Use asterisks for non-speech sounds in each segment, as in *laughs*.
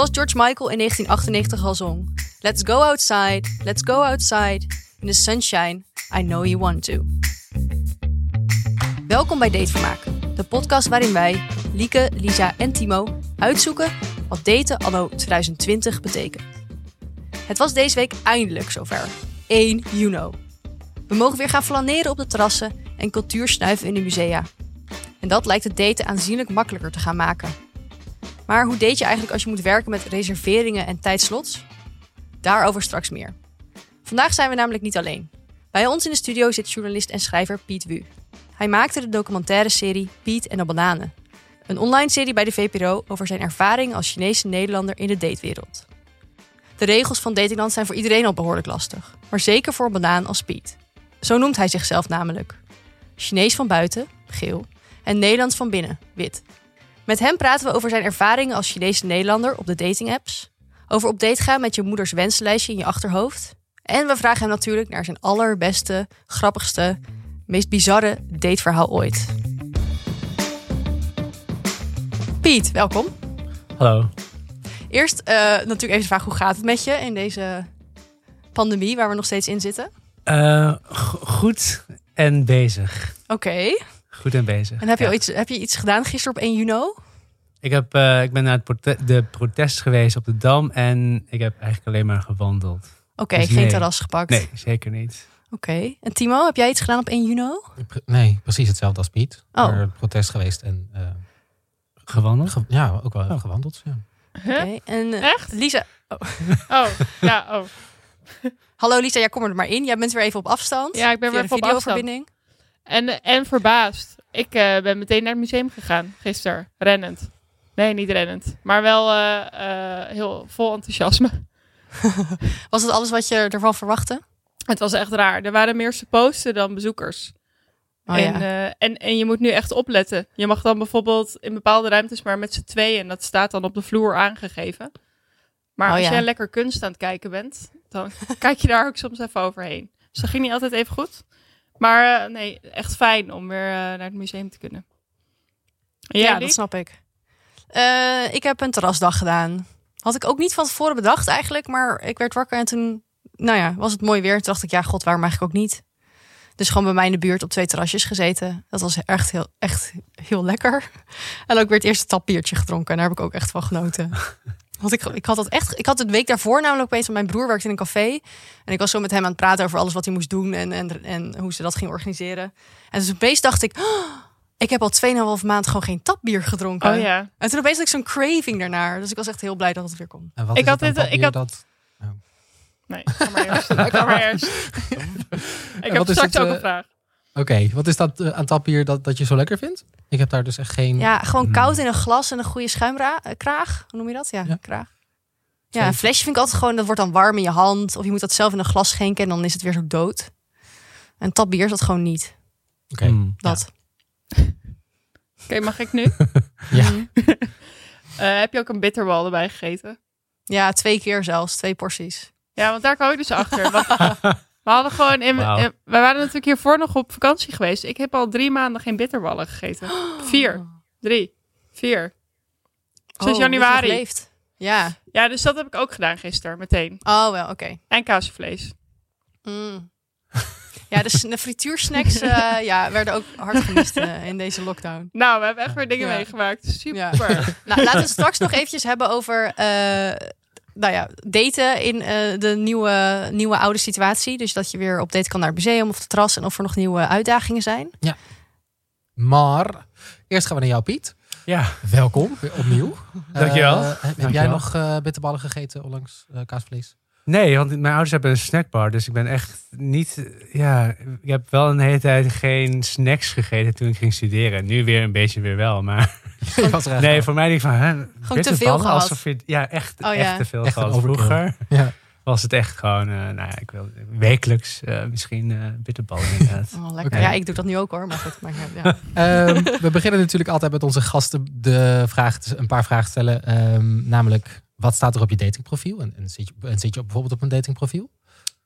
Zoals George Michael in 1998 al zong. Let's go outside, let's go outside. In the sunshine, I know you want to. Welkom bij Datevermaak. De podcast waarin wij, Lieke, Lisa en Timo, uitzoeken wat daten anno 2020 betekent. Het was deze week eindelijk zover. 1 juni. We mogen weer gaan flaneren op de terrassen en cultuur snuiven in de musea. En dat lijkt het daten aanzienlijk makkelijker te gaan maken. Maar hoe date je eigenlijk als je moet werken met reserveringen en tijdslots? Daarover straks meer. Vandaag zijn we namelijk niet alleen. Bij ons in de studio zit journalist en schrijver Piet Wu. Hij maakte de documentaire serie Piet en de Bananen. Een online serie bij de VPRO over zijn ervaring als Chinese Nederlander in de datewereld. De regels van datingland zijn voor iedereen al behoorlijk lastig, maar zeker voor een banaan als Piet. Zo noemt hij zichzelf namelijk. Chinees van buiten, geel, en Nederlands van binnen, wit. Met hem praten we over zijn ervaringen als Chinese Nederlander op de datingapps, over op date gaan met je moeders wenslijstje in je achterhoofd. En we vragen hem natuurlijk naar zijn allerbeste, grappigste, meest bizarre dateverhaal ooit. Piet, welkom. Hallo. Eerst uh, natuurlijk even de vraag, hoe gaat het met je in deze pandemie waar we nog steeds in zitten? Uh, goed en bezig. Oké. Goed en bezig. En heb je, ja. iets, heb je iets gedaan gisteren op 1 juni? Ik, heb, uh, ik ben naar het prote de protest geweest op de Dam en ik heb eigenlijk alleen maar gewandeld. Oké, okay, dus geen nee. terras gepakt? Nee, zeker niet. Oké. Okay. En Timo, heb jij iets gedaan op 1 juni? Nee, precies hetzelfde als Piet. Oh. Protest geweest en... Uh, gewandeld? Ge ja, ook wel oh. gewandeld. Ja. Okay. En uh, Echt? Lisa... Oh. oh, ja, oh. *laughs* Hallo Lisa, jij kom er maar in. Jij bent weer even op afstand. Ja, ik ben weer even op afstand. En, en verbaasd. Ik uh, ben meteen naar het museum gegaan gisteren. Rennend. Nee, niet rennend. Maar wel uh, uh, heel vol enthousiasme. *laughs* was het alles wat je ervan verwachtte? Het was echt raar. Er waren meer supposten dan bezoekers. Oh, en, ja. en, en je moet nu echt opletten. Je mag dan bijvoorbeeld in bepaalde ruimtes maar met z'n tweeën. En dat staat dan op de vloer aangegeven. Maar oh, als ja. jij lekker kunst aan het kijken bent, dan *laughs* kijk je daar ook soms even overheen. Dus dat ging niet altijd even goed. Maar nee, echt fijn om weer naar het museum te kunnen. Ja dat snap ik. Uh, ik heb een terrasdag gedaan. Had ik ook niet van tevoren bedacht eigenlijk. Maar ik werd wakker en toen, nou ja, was het mooi weer. Toen dacht ik, ja, god, waarom eigenlijk ook niet? Dus gewoon bij mij in de buurt op twee terrasjes gezeten. Dat was echt heel, echt heel lekker. En ook weer het eerste tapbiertje gedronken. En daar heb ik ook echt van genoten. *laughs* Want ik, ik had dat echt. Ik had het week daarvoor namelijk opeens. Mijn broer werkte in een café. En ik was zo met hem aan het praten over alles wat hij moest doen. En, en, en hoe ze dat ging organiseren. En dus opeens dacht ik. Oh, ik heb al 2,5 maand gewoon geen tapbier gedronken. Oh ja. En toen opeens had ik zo'n craving daarnaar. Dus ik was echt heel blij dat het weer. En wat ik is had dit, ik had. Dat... Oh. Nee, ga maar eerst. ga maar eerst. *laughs* ik heb straks ook een vraag. Oké, okay, wat is dat uh, aan tapbier dat, dat je zo lekker vindt? Ik heb daar dus echt geen... Ja, gewoon koud in een glas en een goede schuimkraag. Hoe noem je dat? Ja, ja. kraag. Ja, een flesje vind ik altijd gewoon, dat wordt dan warm in je hand. Of je moet dat zelf in een glas schenken en dan is het weer zo dood. En tapbier is dat gewoon niet. Oké. Okay. Mm. Dat. Ja. *laughs* Oké, okay, mag ik nu? *laughs* ja. uh, *laughs* heb je ook een bitterbal erbij gegeten? Ja, twee keer zelfs. Twee porties. Ja, want daar kwam ik dus achter. Want we hadden gewoon in, Wauw. in, we waren natuurlijk hiervoor nog op vakantie geweest. Ik heb al drie maanden geen bitterballen gegeten. *gasps* Vier, drie, vier. Sinds oh, januari. Leeft. Ja. Ja, dus dat heb ik ook gedaan gisteren, meteen. Oh, wel, oké. Okay. En kaasvlees. Mm. Ja, de, de frituursnacks uh, *laughs* ja, werden ook hard gemist uh, in deze lockdown. Nou, we hebben echt weer dingen ja. meegemaakt. Super. Ja. *laughs* nou, laten we het straks nog eventjes hebben over uh, nou ja, daten in de nieuwe, nieuwe oude situatie. Dus dat je weer op date kan naar het museum of het terras en of er nog nieuwe uitdagingen zijn. Ja. Maar eerst gaan we naar jou, Piet. Ja. Welkom, weer opnieuw. Dankjewel. Uh, heb Dankjewel. jij nog uh, bitterballen gegeten onlangs uh, kaasvlees? Nee, want mijn ouders hebben een snackbar. Dus ik ben echt niet... Ja, ik heb wel een hele tijd geen snacks gegeten toen ik ging studeren. Nu weer een beetje weer wel, maar... *laughs* nee, voor mij denk ik van... Hè, Gewoon te veel gehad. Alsof je, ja, echt, oh, ja. echt te veel echt gehad. Vroeger *laughs* ja. was het echt gewoon... nou ja, ik wil wekelijks misschien bitterballen inderdaad. *laughs* Oh, lekker. Okay. Ja, ik doe dat nu ook hoor. Maar goed, maar ja. um, we beginnen natuurlijk altijd met onze gasten de vraag, een paar vragen stellen. Um, namelijk, wat staat er op je datingprofiel? En, en, zit je, en zit je bijvoorbeeld op een datingprofiel?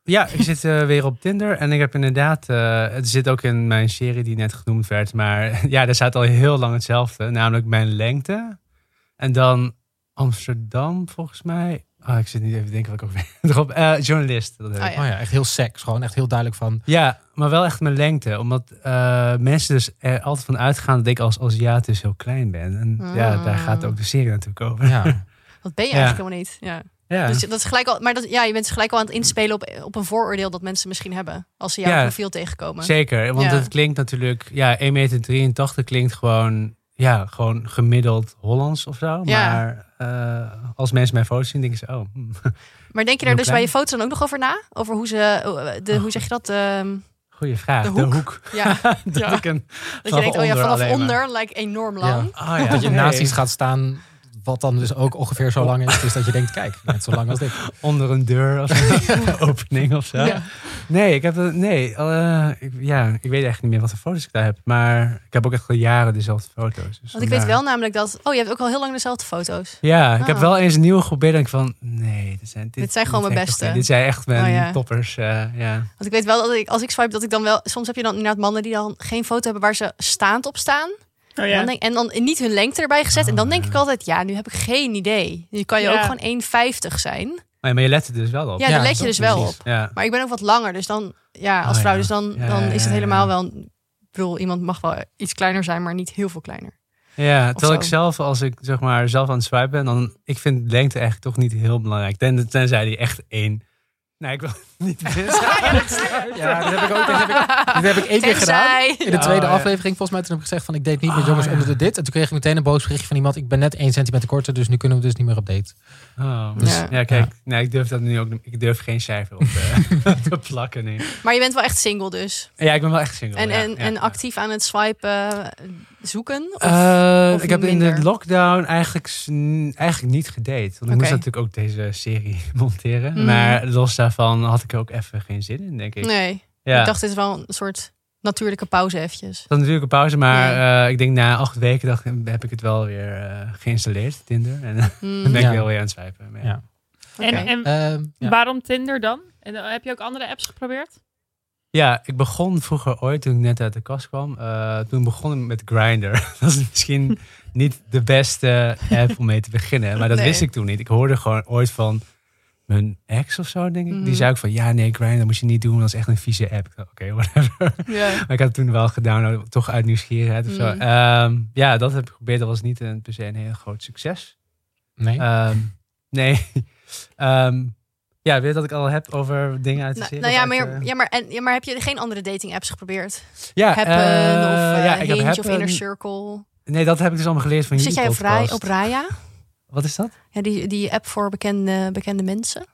Ja, ik zit uh, weer op Tinder en ik heb inderdaad, uh, het zit ook in mijn serie die net genoemd werd, maar *laughs* ja, er staat al heel lang hetzelfde, namelijk mijn lengte. En dan Amsterdam, volgens mij. Ah, ik zit niet even te denken wat ik ook weer *laughs* erop. Eh, journalist. Dat Oh, heb ik. ja. Oh ja, echt heel seks. Gewoon echt heel duidelijk van... Ja, maar wel echt mijn lengte. Omdat eh, mensen dus er altijd van uitgaan dat ik als Aziat dus heel klein ben. En ja, daar gaat ook de serie natuurlijk over. Ja, *laughs* Dat ben je Ja. eigenlijk helemaal niet. Ja. Ja, Dus dat is gelijk al, maar dat, ja, je bent gelijk al aan het inspelen op, op een vooroordeel dat mensen misschien hebben. Als ze jouw Ja. profiel tegenkomen. zeker. Want Ja. het klinkt natuurlijk... Ja, 1,83 meter klinkt gewoon... Ja, gewoon gemiddeld Hollands of zo. Ja. Maar eh, als mensen mijn foto's zien, denken ze... Oh, hm. Maar denk je daar dus bij je foto's dan ook nog over na? Over hoe ze, de, hoe zeg je dat? ehm, goeie vraag. De De hoek. ja, *laughs* dat Ja. ik een... dat je denkt, oh ja, vanaf maar. onder lijkt enorm lang. Oh, ja. dat je *laughs* Nee. naast iets gaat staan... Wat dan dus ook ongeveer zo lang is. Dus dat je denkt, *laughs* kijk, net zo lang als dit. onder een deur of zo. Een *laughs* *laughs* opening of zo. Ja. Nee, ik heb het- nee, eh, ik, ja, ik weet echt niet meer wat voor foto's ik daar heb. Maar ik heb ook echt al jaren dezelfde foto's. Dus Want ik weet vandaar. wel namelijk dat... Oh, je hebt ook al heel lang dezelfde foto's. Ja, ik heb Ah. wel eens een nieuwe geprobeerd en ik van, nee, dit zijn, dit, Dit zijn gewoon dit mijn beste. Dit zijn echt mijn Oh, ja. toppers. eh, ja. Want ik weet wel dat ik, als ik swipe, dat ik dan wel... Soms heb je dan inderdaad mannen die dan geen foto hebben waar ze staand op staan. Oh, En, ja. dan denk, en dan niet hun lengte erbij gezet. en dan Oh, denk ja. ik altijd, ja, nu heb ik geen idee. Nu kan je Ja. ook gewoon 1,50 zijn. Maar, ja, maar je let er dus wel op. Ja, daar let je dus wel precies. op. Ja. Maar ik ben ook wat langer, dus dan, ja, als Oh, vrouw, ja. dus dan, Ja, dan ja, is het ja, helemaal ja. wel. Ik bedoel, iemand mag wel iets kleiner zijn, maar niet heel veel kleiner. Ja, terwijl zo. ik zelf, als ik zeg maar zelf aan het swipen ben, dan ik vind lengte eigenlijk toch niet heel belangrijk. Ten, tenzij die echt één. Nee, ik wil niet *laughs* Ja, dat heb ik ook. Dat heb ik, dat heb ik één keer gedaan. In de Oh, tweede ja. aflevering, volgens mij, toen heb ik gezegd van ik date niet met Oh, jongens ja. onder de dit. En toen kreeg ik meteen een boos berichtje van iemand. Ik ben net één centimeter korter, dus nu kunnen we dus niet meer op date. Oh, Dus- ja. kijk, nee, ik durf dat nu ook. Ik durf geen cijfer op eh, *laughs* te plakken nu. Maar je bent wel echt single dus. Ja, ik ben wel echt single. En, ja, en, ja, en ja. actief aan het swipen eh, zoeken? Of, Eh, of ik heb in de lockdown eigenlijk, eigenlijk niet gedate. Want ik moest natuurlijk ook deze serie *laughs* monteren. Mhm. Maar los daarvan had ik er ook even geen zin in, denk ik. nee, ja. ik dacht dit is wel een soort natuurlijke pauze eventjes. Dat was natuurlijk een pauze, maar eh, ik denk na acht weken dacht, ik, heb ik het wel weer eh, geïnstalleerd, Tinder. En dan Hmm, ben ik Ja. wel weer aan het swipen. Maar ja. En, en Ehm, ja. waarom Tinder dan? En eh, heb je ook andere apps geprobeerd? Ja, ik begon vroeger ooit, toen ik net uit de kast kwam, eh, toen begon ik met Grindr. *laughs* dat is misschien *laughs* niet de beste app om mee te beginnen, maar dat Nee. wist ik toen niet. Ik hoorde gewoon ooit van mijn ex of zo, denk ik. Mhm. Die zei ook van, ja nee, Grindr moet je niet doen, dat is echt een vieze app. Oké, whatever. Ja. *laughs* maar ik had het toen wel gedownload, toch uit nieuwsgierigheid of zo. Mhm. Ehm, ja, dat heb ik geprobeerd. Dat was niet een, per se een heel groot succes. Nee. Ehm, nee. *laughs* Ehm, ja, weet je dat ik al heb over dingen uit de Nou, serie? nou ja, maar, uit, eh, ja, maar, en, ja, maar heb je geen andere dating apps geprobeerd? ja, Happen eh, of eh ja, ik heb Hinge of Inner Circle? Nee, dat heb ik dus allemaal geleerd van Zit jullie jij op, op Raya? Wat is dat? Ja, die, die app voor bekende, bekende mensen?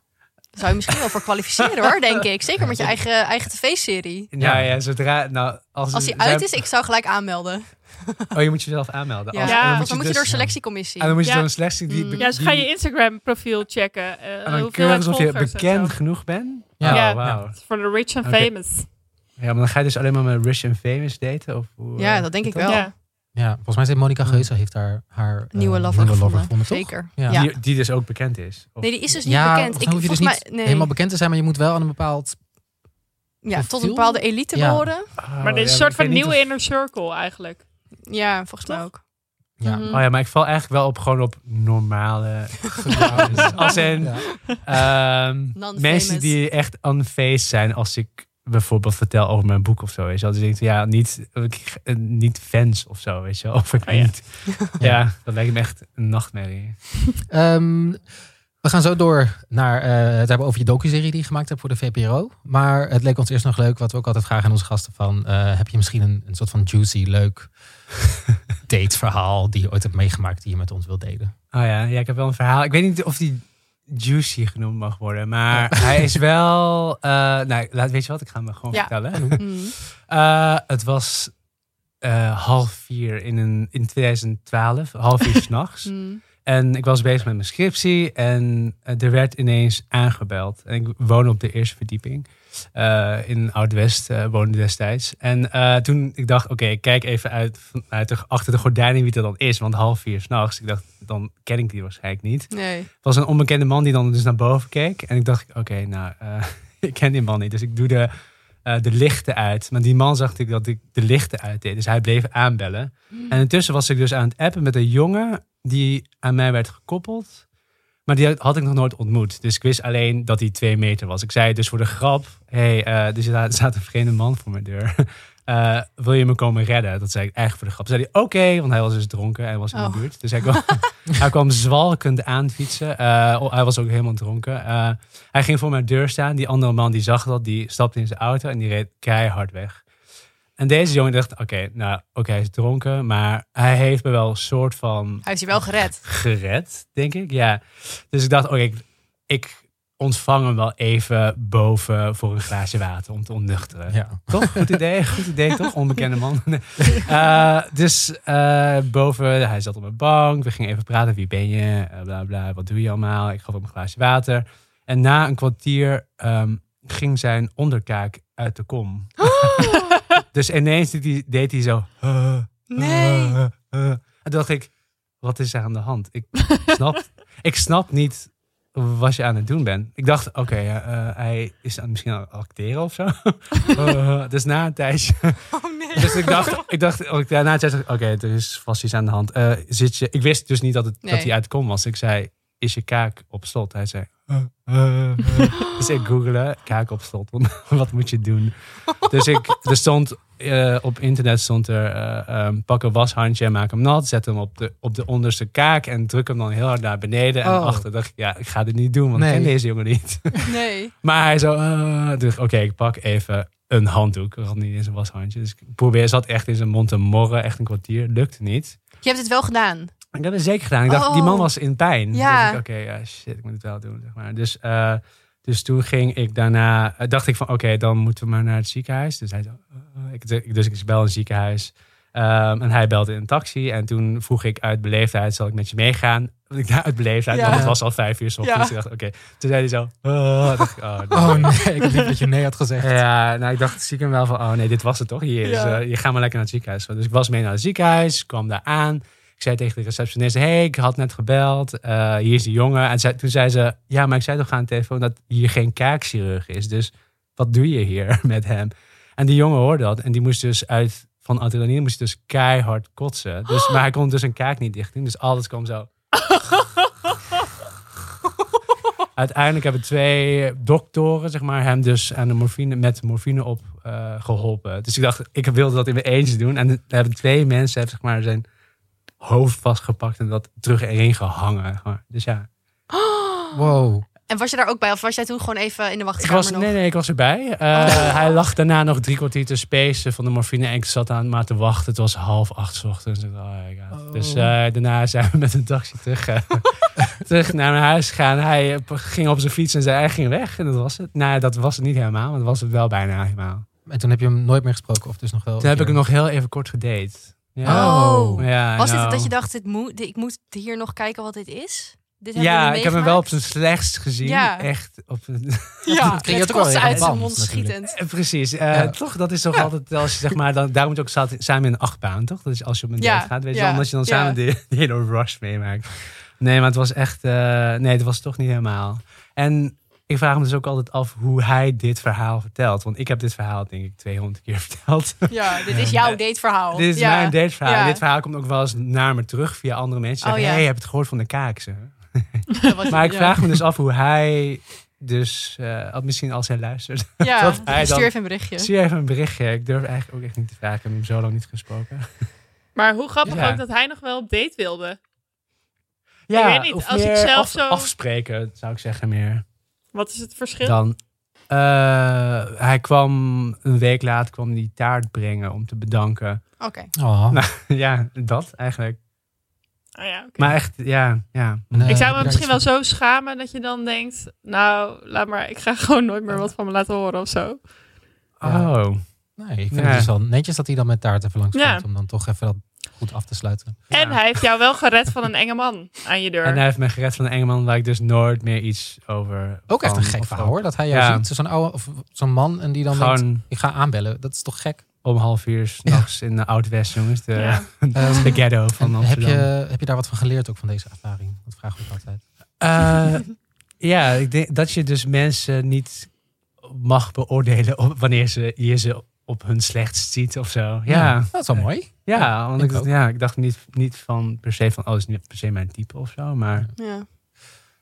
Daar zou je misschien wel voor kwalificeren hoor, denk ik. Zeker met je eigen, eigen tv-serie. Ja, ja, zodra... Nou, als Als die zij- uit is, ik zou gelijk aanmelden. Oh, je moet jezelf aanmelden. Ja, Als- dan dan moet je dus- door selectiecommissie. En dan moet je Ja. door een selectie die... Mm. Ja, dus die- ga je Instagram profiel checken. eh, En dan keurig of je bekend genoeg bent. Ja. Oh, Ja. wauw. Voor de rich and famous. Ja, maar dan ga je dus alleen maar met rich and famous daten? Of hoe, Ja, eh, dat denk ik wel. Ja. Ja, volgens mij zit Monica Geuze heeft daar haar eh, Nieuwe lover gevonden. toch? Zeker. Ja. Ja. Die, die dus ook bekend is. Of- Nee, die is dus niet Ja, bekend. Ik, hoef je dus volgens niet mij, nee. helemaal bekend te zijn, maar je moet wel aan een bepaald... ja, tot een bepaalde elite Ja. behoren. Oh, Maar dit is ja, een soort van nieuwe of- inner circle eigenlijk. Ja, volgens mij Toch? ook. Ja. Mhm. Oh ja, maar ik val eigenlijk wel op gewoon op normale. *laughs* Als in Ja. ehm, Non-famous. mensen die echt unfaced zijn als ik bijvoorbeeld vertel over mijn boek of zo. Weet je wel. Dus ik denk, ja, niet, eh, niet fans of zo, weet je wel. *laughs* Of ik Oh ja. niet. *laughs* Ja, dat lijkt me echt een nachtmerrie. Ehm, we gaan zo door naar eh, het hebben over je docuserie die je gemaakt hebt voor de VPRO. Maar het leek ons eerst nog leuk, wat we ook altijd vragen aan onze gasten van... eh, heb je misschien een, een soort van juicy, leuk *laughs* dateverhaal die je ooit hebt meegemaakt die je met ons wilt delen? Oh ja, ja, ik heb wel een verhaal. Ik weet niet of die juicy genoemd mag worden, maar hij is wel. eh, nou, laat, weet je wat? Ik ga hem gewoon Ja. vertellen. Mhm. *laughs* Eh, het was eh, half vier in, een, in 2012, half vier *laughs* s'nachts. Mhm. En ik was bezig met mijn scriptie en er werd ineens aangebeld. En ik woon op de eerste verdieping. Eh, in Oud-West eh woonde destijds. En eh, toen ik dacht, oké, ik kijk even uit, uit de, achter de gordijnen wie dat dan is. Want half vier s'nachts, ik dacht, dan ken ik die waarschijnlijk niet. Nee. Het was een onbekende man die dan dus naar boven keek. En ik dacht, oké, nou, *laughs* ik ken die man niet. Dus ik doe de, de lichten uit. Maar die man zag natuurlijk dat ik de lichten uit deed. Dus hij bleef aanbellen. En intussen was ik dus aan het appen met een jongen die aan mij werd gekoppeld. Maar die had ik nog nooit ontmoet. Dus ik wist alleen dat hij twee meter was. Ik zei dus voor de grap: hé, hey, uh, er staat een vreemde man voor mijn deur. Uh, *laughs* wil je me komen redden? Dat zei ik eigenlijk voor de grap. Zei hij, oké, want hij was dus dronken en was in de oh. buurt. Dus hij kwam, *laughs* hij kwam zwalkend aanfietsen. Uh, hij was ook helemaal dronken. Hij ging voor mijn deur staan. Die andere man die zag dat, die stapte in zijn auto en die reed keihard weg. En deze jongen dacht, oké, nou, oké, hij is dronken, maar hij heeft me wel een soort van... Hij heeft je wel gered. Gered, denk ik, ja. Dus ik dacht, oké, ik, ik ontvang hem wel even boven voor een glaasje water om te ontnuchteren. Ja. Toch? Goed idee, goed idee toch? Onbekende man. uh, *laughs* dus uh, boven, hij zat op een bank. We gingen even praten. Wie ben je? Uh, bla bla. Wat doe je allemaal? Ik gaf hem een glaasje water. En na een kwartier um, ging zijn onderkaak uit de kom. Dus ineens deed hij, deed hij zo. nee. En toen dacht ik, wat is er aan de hand? Ik *laughs* snap, ik snap niet wat je aan het doen bent. Ik dacht, oké, okay, uh, hij is misschien aan het acteren of zo. uh, *laughs* dus na een tijdje. *laughs* Oh nee. Dus ik dacht, ik dacht, oh, na een tijdje, oké, okay, er is vast iets aan de hand. Zit je, ik wist dus niet dat, het, nee. dat hij uit kom was. Ik zei, is je kaak op slot? Hij zei, *laughs* dus ik googelde, kaak op slot. *laughs* Wat moet je doen? Dus ik, er stond uh, op internet stond er uh, um, pak een washandje en maak hem nat. Zet hem op de, op de onderste kaak en druk hem dan heel hard naar beneden. En oh. achter dacht ik, ja, ik ga dit niet doen, want nee. ik ken deze jongen niet. *laughs* Nee. maar hij zo, uh, dus oké, okay, ik pak even een handdoek. Ik had niet eens een washandje. Dus ik probeer, zat echt in zijn mond te morren, echt een kwartier. Lukte niet. Je hebt het wel gedaan? Ik heb het zeker gedaan. Ik dacht, oh. die man was in pijn. Ja. Dus oké, okay, ja, shit, ik moet het wel doen. Zeg maar. Dus dus toen ging ik daarna, eh, dacht ik van oké, dan moeten we maar naar het ziekenhuis. Dus hij zo, uh, ik, dus ik bel een ziekenhuis. Um, en hij belde in een taxi. En toen vroeg ik uit beleefdheid, zal ik met je meegaan? Ik daar uit beleefdheid, ja. want het was al vijf uur s ochtends. Ja. Dus ik dacht, oké. Toen zei hij zo, oh, dacht ik, oh, oh, nee. ik dacht dat je nee had gezegd. Ja, nou ik dacht stiekem wel van, oh nee, dit was het toch? Hier, ja. dus, uh, je gaat maar lekker naar het ziekenhuis. Dus ik was mee naar het ziekenhuis, kwam daar aan. Ik zei tegen de receptionist, hey, ik had net gebeld. Uh, hier is die jongen. En toen zei ze, ja, maar ik zei toch aan de telefoon dat hier geen kaakchirurg is. Dus wat doe je hier *laughs* met hem? En die jongen hoorde dat. En die moest dus uit, van adrenaline moest dus keihard kotsen. Dus, maar hij kon dus een kaak niet dicht doen. Dus alles kwam zo. *laughs* Uiteindelijk hebben twee doktoren zeg maar, hem dus aan de morfine, met morfine op uh, geholpen. Dus ik dacht, ik wilde dat in mijn eentje doen. En er hebben twee mensen zeg maar, zijn hoofd vastgepakt en dat terug erin gehangen. Dus ja. Wow. En was je daar ook bij? Of was jij toen gewoon even in de wachtkamer was, nog? Nee, nee, ik was erbij. Uh, Hij lag daarna nog drie kwartier te spacen van de morfine. En ik zat aan maar te wachten. Het was half acht ochtends. Oh oh. Dus uh, daarna zijn we met een taxi terug, uh, *laughs* terug naar mijn huis gegaan. Hij ging op zijn fiets en zei, hij ging weg. En dat was het. Nou, dat was het niet helemaal. Maar dat was het wel bijna helemaal. En toen heb je hem nooit meer gesproken? Of dus nog wel? Toen heb ik hem nog heel even kort gedate. Ja. Oh. Ja, Was dit dat je dacht, dit moet, ik moet hier nog kijken wat dit is? Dit ja, ik heb hem wel op zijn slechtst gezien. Ja. Echt. Op een... Ja, *laughs* het kost uit zijn mond schietend. Eh, precies. Uh, Toch, dat is toch altijd, als je zeg maar, dan, daarom moet je ook samen in een achtbaan, toch? Dat is als je op een date gaat, weet je wel, omdat je dan samen de, de hele rush meemaakt. Nee, maar het was echt, uh, nee, het was toch niet helemaal. En ik vraag me dus ook altijd af hoe hij dit verhaal vertelt. Want ik heb dit verhaal denk ik 200 keer *laughs* verteld. Ja, dit is jouw dateverhaal. dit is ja. mijn dateverhaal. Ja. Dit verhaal komt ook wel eens naar me terug via andere mensen. Zeggen, oh, ja. hey, heb het gehoord van de kaakse? *laughs* maar ik vraag me dus af hoe hij dus, uh, misschien als hij luistert. Ja, *laughs* dat hij stuur even een berichtje. Stuur even een berichtje. Ik durf eigenlijk ook echt niet te vragen. Ik heb hem zo lang niet gesproken. Maar hoe grappig ook dat hij nog wel op date wilde. Ja, ik weet niet, als ik zelf zo... afspreken zou ik zeggen meer. Wat is het verschil? Dan, uh, hij kwam een week later kwam die taart brengen om te bedanken. Oké. Okay. Oh. Nou, *laughs* ja, dat eigenlijk. Oh ja, okay. Maar echt, ja. ja. ik zou me misschien wel zo schamen dat je dan denkt... Nou, laat maar, ik ga *laughs* gewoon nooit meer wat van me laten horen of zo. Oh. Nee, ik vind het dus wel netjes dat hij dan met taart even langs komt. Ja. Om dan toch even dat goed af te sluiten. En hij heeft jou wel gered van een enge man aan je deur. En hij heeft me gered van een enge man waar ik dus nooit meer iets over. Ook echt een gek verhaal hoor. Dat hij jou ziet. Zo'n oude of zo'n man en die dan Gewoon, denkt, ik ga aanbellen. Dat is toch gek? Om half uur s'nachts in de Oud-West, jongens. De, ja. *laughs* de ghetto van Amsterdam. Heb je, heb je daar wat van geleerd ook van deze ervaring? Dat vraag ik altijd. Uh, ja, ik denk dat je dus mensen niet mag beoordelen wanneer ze je ze op hun slechtst ziet of zo. Ja, dat is wel mooi. Ja, want ik, ja, ik dacht niet, niet van per se van, oh, is niet per se mijn type of zo, maar Ja.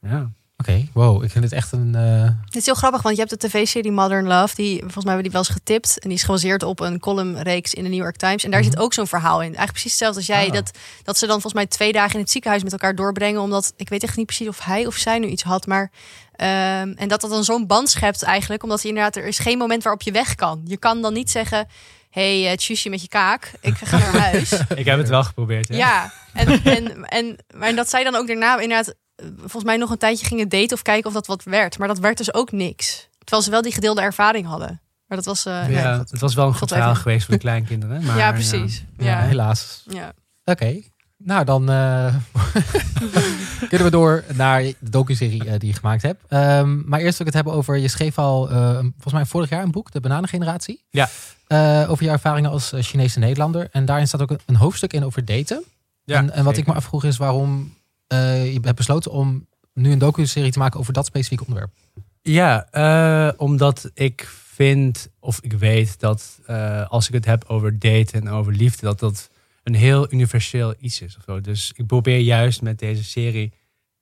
ja. Oké, wow. Ik vind het echt een... eh, Het is heel grappig, want je hebt de tv-serie Modern Love. Die, volgens mij hebben die wel eens getipt. En die is gebaseerd op een columnreeks in de New York Times. En daar zit ook zo'n verhaal in. Eigenlijk precies hetzelfde als jij. Oh. Dat, dat ze dan volgens mij twee dagen in het ziekenhuis met elkaar doorbrengen. Omdat, ik weet echt niet precies of hij of zij nu iets had. Maar, ehm, en dat dat dan zo'n band schept eigenlijk. Omdat je inderdaad, er is geen moment waarop je weg kan. Je kan dan niet zeggen... hey, uh, tjusje met je kaak, ik ga naar *laughs* huis. Ik heb het wel geprobeerd. Ja. Ja, en, en, en, maar dat zij dan ook daarna inderdaad, eh, volgens mij nog een tijdje gingen daten of kijken of dat wat werd. Maar dat werd dus ook niks. Terwijl ze wel die gedeelde ervaring hadden. Maar dat was. eh, Ja, nee, het was wel een goed verhaal geweest voor de kleinkinderen. *laughs* Maar, ja, precies. ja, Ja, ja. helaas. ja. Oké. Nou, dan eh, *laughs* kunnen we door naar de docu-serie eh, die je gemaakt hebt. Ehm, maar eerst wil ik het hebben over, je schreef al eh, volgens mij vorig jaar een boek, De Bananengeneratie. Ja. Over je ervaringen als Chinese Nederlander. En daarin staat ook een, hoofdstuk in over daten. Ja, en, en wat ik me afvroeg is waarom je hebt besloten om nu een docu-serie te maken over dat specifieke onderwerp. Ja, omdat ik vind, of ik weet dat als ik het heb over daten en over liefde, dat dat een heel universeel iets is. Of zo. Dus ik probeer juist met deze serie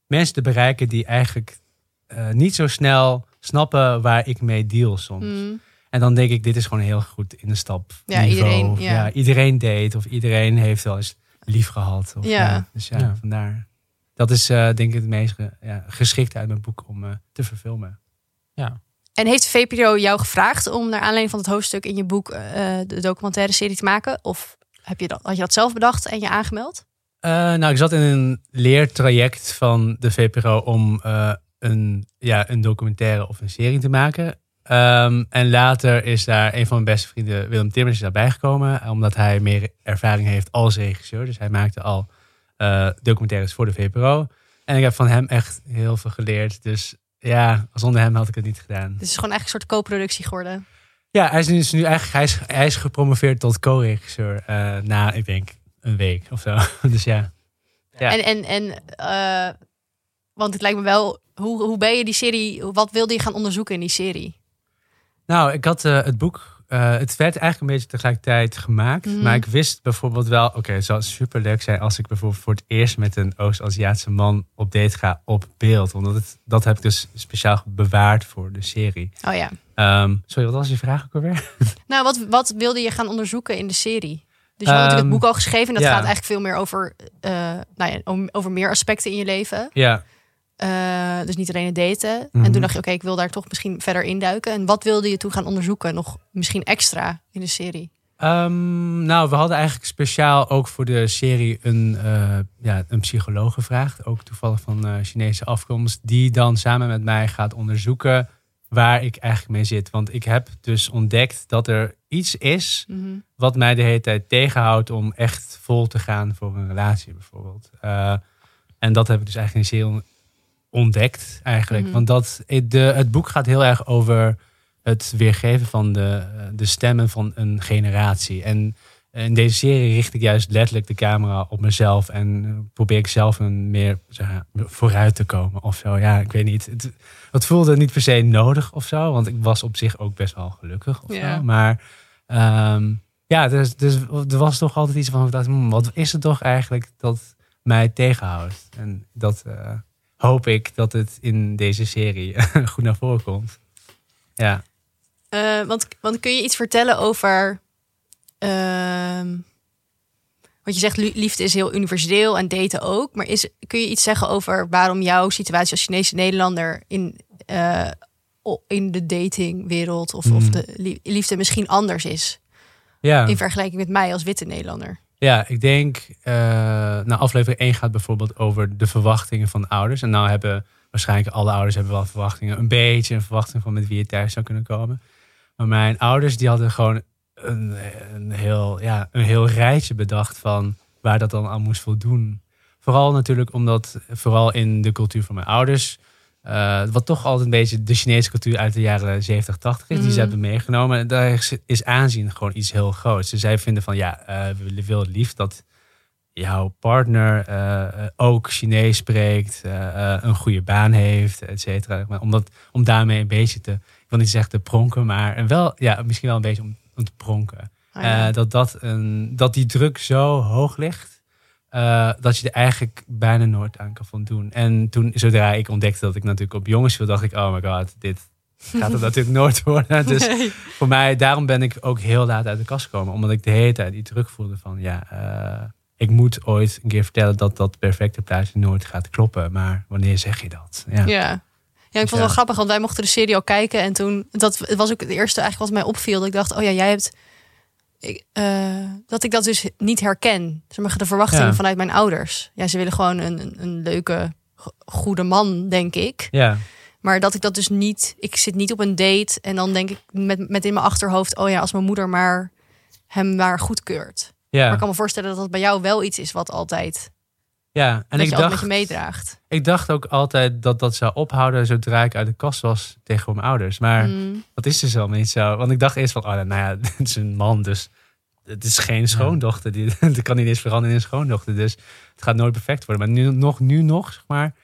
mensen te bereiken die eigenlijk eh, niet zo snel snappen waar ik mee deal soms. Mm. En dan denk ik, dit is gewoon heel goed in de stap. Ja, iedereen, ja. iedereen date of iedereen heeft wel eens lief gehad. Of, Ja. Dus ja, Ja. vandaar. Dat is eh, denk ik het meest ge- ja, geschikt uit mijn boek om eh, te verfilmen. Ja. En heeft VPRO jou gevraagd om naar aanleiding van het hoofdstuk in je boek eh, de documentaire serie te maken? Of heb je dat, had je dat zelf bedacht en je aangemeld? Eh, nou, ik zat in een leertraject van de VPRO om eh, een, ja, een documentaire of een serie te maken. Ehm, en later is daar een van mijn beste vrienden, Willem Timmers, is daarbij gekomen. Omdat hij meer ervaring heeft als regisseur. Dus hij maakte al eh, documentaires voor de VPRO. En ik heb van hem echt heel veel geleerd. Dus ja, zonder hem had ik het niet gedaan. Het is gewoon eigenlijk een soort co-productie geworden. Ja, hij is nu, eigenlijk hij is, hij is gepromoveerd tot co-regisseur eh, na, ik denk, een week of zo. *laughs* dus ja. Ja. En, en, en eh, want het lijkt me wel, hoe, hoe ben je die serie, wat wilde je gaan onderzoeken in die serie? Nou, ik had eh, het boek. het werd eigenlijk een beetje tegelijkertijd gemaakt. Mhm. Maar ik wist bijvoorbeeld wel, oké, het zou super leuk zijn als ik bijvoorbeeld voor het eerst met een Oost-Aziatische man op date ga op beeld. Want het, dat heb ik dus speciaal bewaard voor de serie. Oh ja. Ehm, sorry, wat was je vraag ook alweer? *laughs* Nou, wat, wat wilde je gaan onderzoeken in de serie? Dus je had natuurlijk het Ehm, boek al geschreven. En dat ja. gaat eigenlijk veel meer over, eh, nou ja, over meer aspecten in je leven. ja, Eh, dus niet alleen het daten. En Mhm. toen dacht je, oké, ik wil daar toch misschien verder induiken. En wat wilde je toen gaan onderzoeken? Nog misschien extra in de serie? Ehm, nou, we hadden eigenlijk speciaal ook voor de serie een, eh, ja, een psycholoog gevraagd. Ook toevallig van eh, Chinese afkomst. Die dan samen met mij gaat onderzoeken waar ik eigenlijk mee zit. Want ik heb dus ontdekt dat er iets is Mhm. wat mij de hele tijd tegenhoudt om echt vol te gaan voor een relatie bijvoorbeeld. Eh, en dat heb ik dus eigenlijk in serie ontdekt eigenlijk. Mhm. Want dat, de, het boek gaat heel erg over het weergeven van de, de stemmen van een generatie. En in deze serie richt ik juist letterlijk de camera op mezelf en eh, probeer ik zelf een meer zeg vooruit te komen of zo. Ja, ik weet niet. Het, het voelde niet per se nodig of zo, want ik was op zich ook best wel gelukkig of Ja. zo. Maar ehm, ja, dus, dus er was toch altijd iets van, ik dacht, hmm, wat is het toch eigenlijk dat mij tegenhoudt? En dat eh, hoop ik dat het in deze serie *laughs* goed naar voren komt. Ja. Eh, want, want kun je iets vertellen over. Ehm, want je zegt li- liefde is heel universeel en daten ook. Maar is, kun je iets zeggen over waarom jouw situatie als Chinese Nederlander in, eh, in de datingwereld of, of Hmm. de lie- liefde misschien anders is? Ja. In vergelijking met mij als witte Nederlander. Ja, ik denk, eh nou, aflevering 1 gaat bijvoorbeeld over de verwachtingen van ouders. En nou hebben waarschijnlijk alle ouders hebben wel verwachtingen, een beetje een verwachting van met wie je thuis zou kunnen komen. Maar mijn ouders die hadden gewoon een, een, heel, ja, een heel rijtje bedacht van waar dat dan aan moest voldoen. Vooral natuurlijk omdat, vooral in de cultuur van mijn ouders, eh, wat toch altijd een beetje de Chinese cultuur uit de jaren 70, 80 is, die ze Mhm. hebben meegenomen. Daar is, aanzien gewoon iets heel groots. Dus zij vinden van ja, eh, we willen lief dat jouw partner eh, ook Chinees spreekt, een goede baan heeft, et cetera. Maar om, dat, om daarmee een beetje te, ik wil niet zeggen te pronken, maar wel, ja, misschien wel een beetje om om te pronken. Oh dat, dat, een, dat die druk zo hoog ligt, dat je er eigenlijk bijna nooit aan kan voldoen. En toen, zodra ik ontdekte dat ik natuurlijk op jongens viel, dacht ik, oh my god, dit gaat het *laughs* natuurlijk nooit worden. Dus voor mij, daarom ben ik ook heel laat uit de kast gekomen. Omdat ik de hele tijd die druk voelde van, ja, ik moet ooit een keer vertellen dat dat perfecte plaatje nooit gaat kloppen. Maar wanneer zeg je dat? Ja. ja. Ja, ik vond het wel grappig, want wij mochten de serie al kijken. En toen, dat was ook het eerste eigenlijk wat mij opviel. Dat ik dacht, oh ja, jij hebt... Ik, uh, dat ik dat dus niet herken. Zeg maar, de verwachtingen vanuit mijn ouders. Ja, ze willen gewoon een, een, een, leuke, goede man, denk ik. Ja. Maar dat ik dat dus niet... Ik zit niet op een date en dan denk ik met, met in mijn achterhoofd... Oh ja, als mijn moeder maar hem maar goedkeurt. Ja. Maar ik kan me voorstellen dat dat bij jou wel iets is wat altijd. Ja, en ik je dacht, met je meedraagt. Ik dacht ook altijd dat dat zou ophouden zodra ik uit de kast was tegen mijn ouders. Maar mm. dat is dus helemaal niet zo. Want ik dacht eerst van, oh, nou ja, *laughs* het is een man, dus het is geen schoondochter. Die, *laughs* dat kan niet eens veranderen in een schoondochter. Dus het gaat nooit perfect worden. Maar nu nog, nu nog, zeg maar,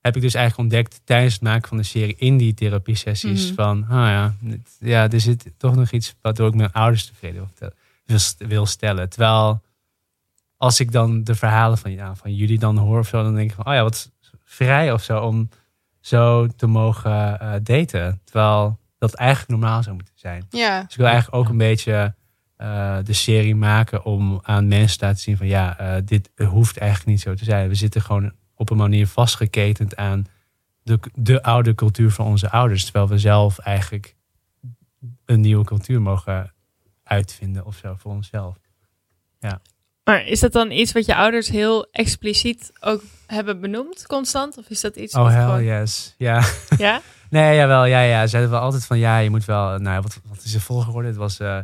heb ik dus eigenlijk ontdekt tijdens het maken van de serie in die therapie sessies mm. van, oh ja, ja, er zit toch nog iets waardoor ik mijn ouders tevreden wil stellen. Terwijl als ik dan de verhalen van, ja, van jullie dan hoor of zo, dan denk ik van, oh ja, wat vrij of zo om zo te mogen uh, daten. Terwijl dat eigenlijk normaal zou moeten zijn. Ja. Dus ik wil eigenlijk ook een beetje uh, de serie maken om aan mensen te laten zien van, ja, uh, dit hoeft eigenlijk niet zo te zijn. We zitten gewoon op een manier vastgeketend aan de, de oude cultuur van onze ouders. Terwijl we zelf eigenlijk een nieuwe cultuur mogen uitvinden of zo voor onszelf. Ja. Maar is dat dan iets wat je ouders heel expliciet ook hebben benoemd, constant? Of is dat iets? Oh, hell gewoon... yes. Ja. Ja? *laughs* nee, jawel. Ja, ja. Zeiden we altijd van ja, je moet wel. Nou, wat, wat is er volgorde? Het was. Uh,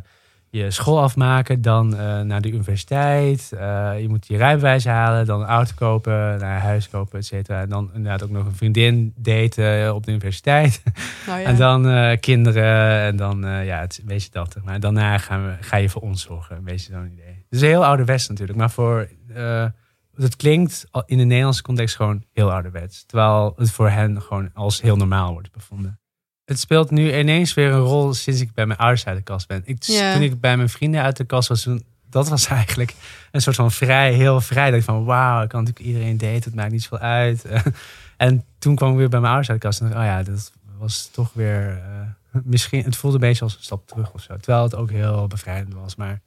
je school afmaken, dan uh, naar de universiteit. Uh, je moet je rijbewijs halen, dan een auto kopen, naar huis kopen, et cetera. En dan inderdaad ook nog een vriendin daten op de universiteit. *laughs* Oh, ja. En dan kinderen en dan, ja, het, weet je dat. Maar daarna gaan we, ga je voor ons zorgen, weet je zo'n idee. Dus heel ouderwets natuurlijk, maar voor... het klinkt in de Nederlandse context gewoon heel ouderwets. Terwijl het voor hen gewoon als heel normaal wordt bevonden het speelt nu ineens weer een rol sinds ik bij mijn ouders uit de kast ben. Ik, Toen ik bij mijn vrienden uit de kast was, dat was *laughs* eigenlijk een soort van vrij, heel vrij. Dat ik van wauw, ik kan natuurlijk iedereen daten, het maakt niet zoveel uit. *laughs* en toen kwam ik weer bij mijn ouders uit de kast en dacht oh ja, dat was toch weer, uh, misschien, het voelde een beetje als een stap terug of zo. Terwijl het ook heel bevrijdend was, maar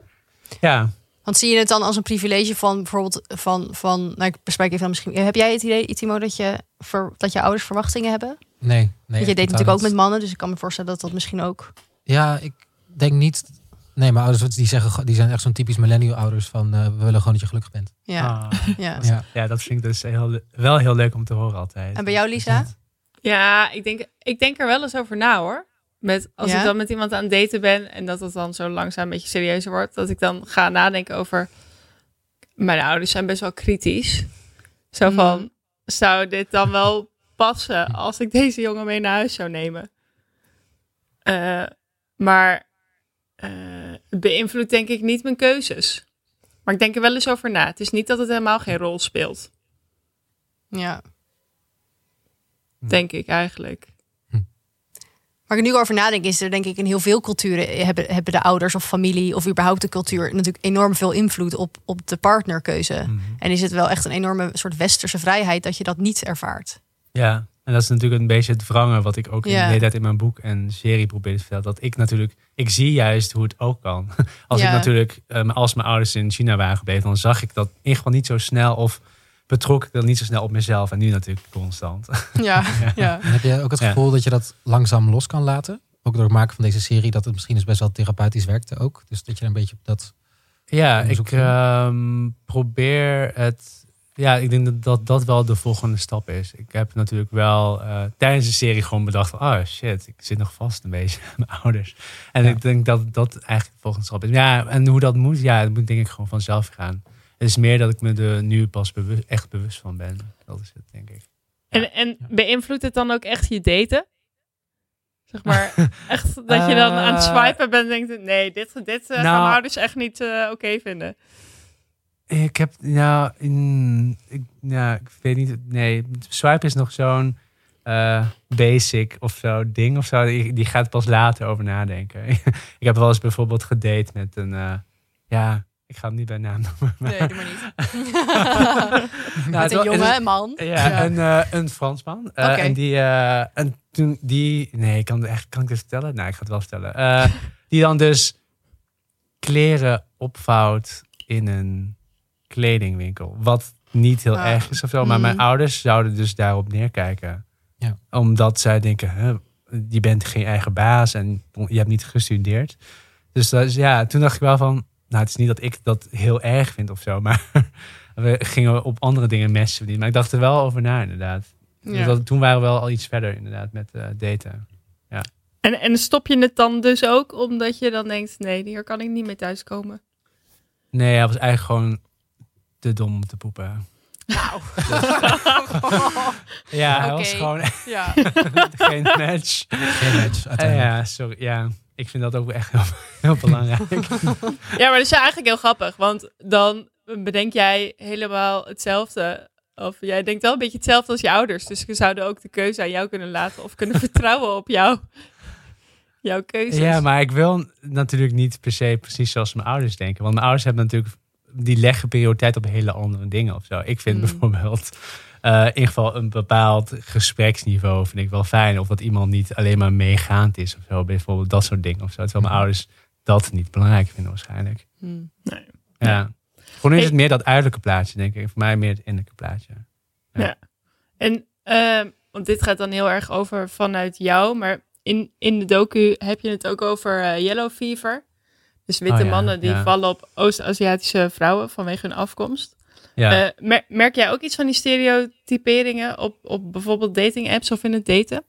ja. Want zie je het dan als een privilege van bijvoorbeeld van, van nou ik bespreek even misschien, heb jij het idee, Itimo, dat je, voor, dat je ouders verwachtingen hebben? Nee, nee. je deed natuurlijk ook met mannen, dus ik kan me voorstellen dat dat misschien ook. Ja, ik denk niet. Nee, maar ouders die zeggen, die zijn echt zo'n typisch millennial ouders van uh, we willen gewoon dat je gelukkig bent. Ja. Ah. ja. *laughs* ja. Ja. dat vind ik dus heel, wel heel leuk om te horen altijd. En bij jou, Lisa? Ja, ik denk, ik denk er wel eens over na hoor. Met, als ik dan met iemand aan het daten ben en dat het dan zo langzaam een beetje serieuzer wordt, dat ik dan ga nadenken over. Mijn ouders zijn best wel kritisch. Zo van, mm. zou dit dan wel passen als ik deze jongen mee naar huis zou nemen. Uh, maar uh, het beïnvloedt denk ik niet mijn keuzes. Maar ik denk er wel eens over na. Het is niet dat het helemaal geen rol speelt. Ja. Denk ik eigenlijk. Waar ik nu over nadenk, is er denk ik in heel veel culturen hebben, hebben de ouders of familie of überhaupt de cultuur natuurlijk enorm veel invloed op, op de partnerkeuze. Mhm. En is het wel echt een enorme soort westerse vrijheid dat je dat niet ervaart. Ja, en dat is natuurlijk een beetje het wrangen wat ik ook in de hele tijd in mijn boek en serie probeer te vertellen. Dat ik natuurlijk, ik zie juist hoe het ook kan. *laughs* Als ik natuurlijk, um, als mijn ouders in China waren gebleven, dan zag ik dat in ieder geval niet zo snel of betrok ik dat niet zo snel op mezelf. En nu natuurlijk constant. Ja, *laughs* ja. heb je ook het gevoel dat je dat langzaam los kan laten? Ook door het maken van deze serie, dat het misschien is best wel therapeutisch werkte ook. Dus dat je een beetje op dat... Ja, ik ehm, probeer het ja, ik denk dat, dat dat wel de volgende stap is. Ik heb natuurlijk wel uh, tijdens de serie gewoon bedacht van... oh shit, ik zit nog vast een beetje *laughs* aan mijn ouders. En ik denk dat dat eigenlijk de volgende stap is. Ja, en hoe dat moet, ja, dat moet denk ik gewoon vanzelf gaan. Het is meer dat ik me er nu pas bewust, echt bewust van ben. Dat is het, denk ik. En, en beïnvloedt het dan ook echt je daten? Zeg maar, *laughs* echt dat je dan aan het eh, swipen bent en denkt... nee, dit, dit gaan nou, mijn ouders echt niet oké vinden. Ik heb, ja, in, ik, ja, ik weet niet. Nee, swipe is nog zo'n uh, basic of zo ding of zo. Die, die gaat pas later over nadenken. *laughs* ik heb wel eens bijvoorbeeld gedate met een, uh, ja, ik ga hem niet bij naam noemen. Maar... Nee, doe maar niet. *laughs* nou, met een jonge man. Ja, ja. Een, uh, een Fransman. Okay. En die, en toen die, nee, kan, echt, kan ik het vertellen? Nou, ik ga het wel vertellen. die dan dus kleren opvouwt in een kledingwinkel. Wat niet heel erg is of zo. Maar mijn mm. ouders zouden dus daarop neerkijken. Ja. Omdat zij denken, je bent geen eigen baas en je hebt niet gestudeerd. Dus dat ja, toen dacht ik wel van, nou het is niet dat ik dat heel erg vind of zo. Maar *laughs* we gingen op andere dingen messen verdienen. Maar ik dacht er wel over na inderdaad. Ja. Dat, toen waren we wel al iets verder inderdaad met uh, daten. Ja. En, en stop je het dan dus ook omdat je dan denkt, nee, hier kan ik niet mee thuiskomen? Nee, hij was eigenlijk gewoon te dom om te poepen. Nou. *laughs* ja, hij was gewoon ja. *laughs* geen match. Geen match, uh, ja, sorry. Ja, ik vind dat ook echt heel, *laughs* heel belangrijk. *laughs* ja, maar dat is eigenlijk heel grappig. Want dan bedenk jij helemaal hetzelfde. Of jij denkt wel een beetje hetzelfde als je ouders. Dus ze zouden ook de keuze aan jou kunnen laten. Of kunnen *laughs* vertrouwen op jou. Jouw keuze. Ja, maar ik wil natuurlijk niet per se precies zoals mijn ouders denken. Want mijn ouders hebben natuurlijk die leggen prioriteit op hele andere dingen of zo. Ik vind mm. bijvoorbeeld in ieder geval een bepaald gespreksniveau vind ik wel fijn. Of dat iemand niet alleen maar meegaand is of zo. Bijvoorbeeld dat soort dingen of zo. Terwijl mijn mm. ouders dat niet belangrijk vinden waarschijnlijk. Mm. Nee. Ja. Gewoon is het meer dat uiterlijke plaatje, denk ik. Voor mij meer het innerlijke plaatje. Ja. En, uh, want dit gaat dan heel erg over vanuit jou. Maar in, in de docu heb je het ook over uh, yellow fever. Dus witte oh mannen die vallen op Oost-Aziatische vrouwen vanwege hun afkomst. Ja. Uh, merk jij ook iets van die stereotyperingen op, op bijvoorbeeld dating apps of in het daten?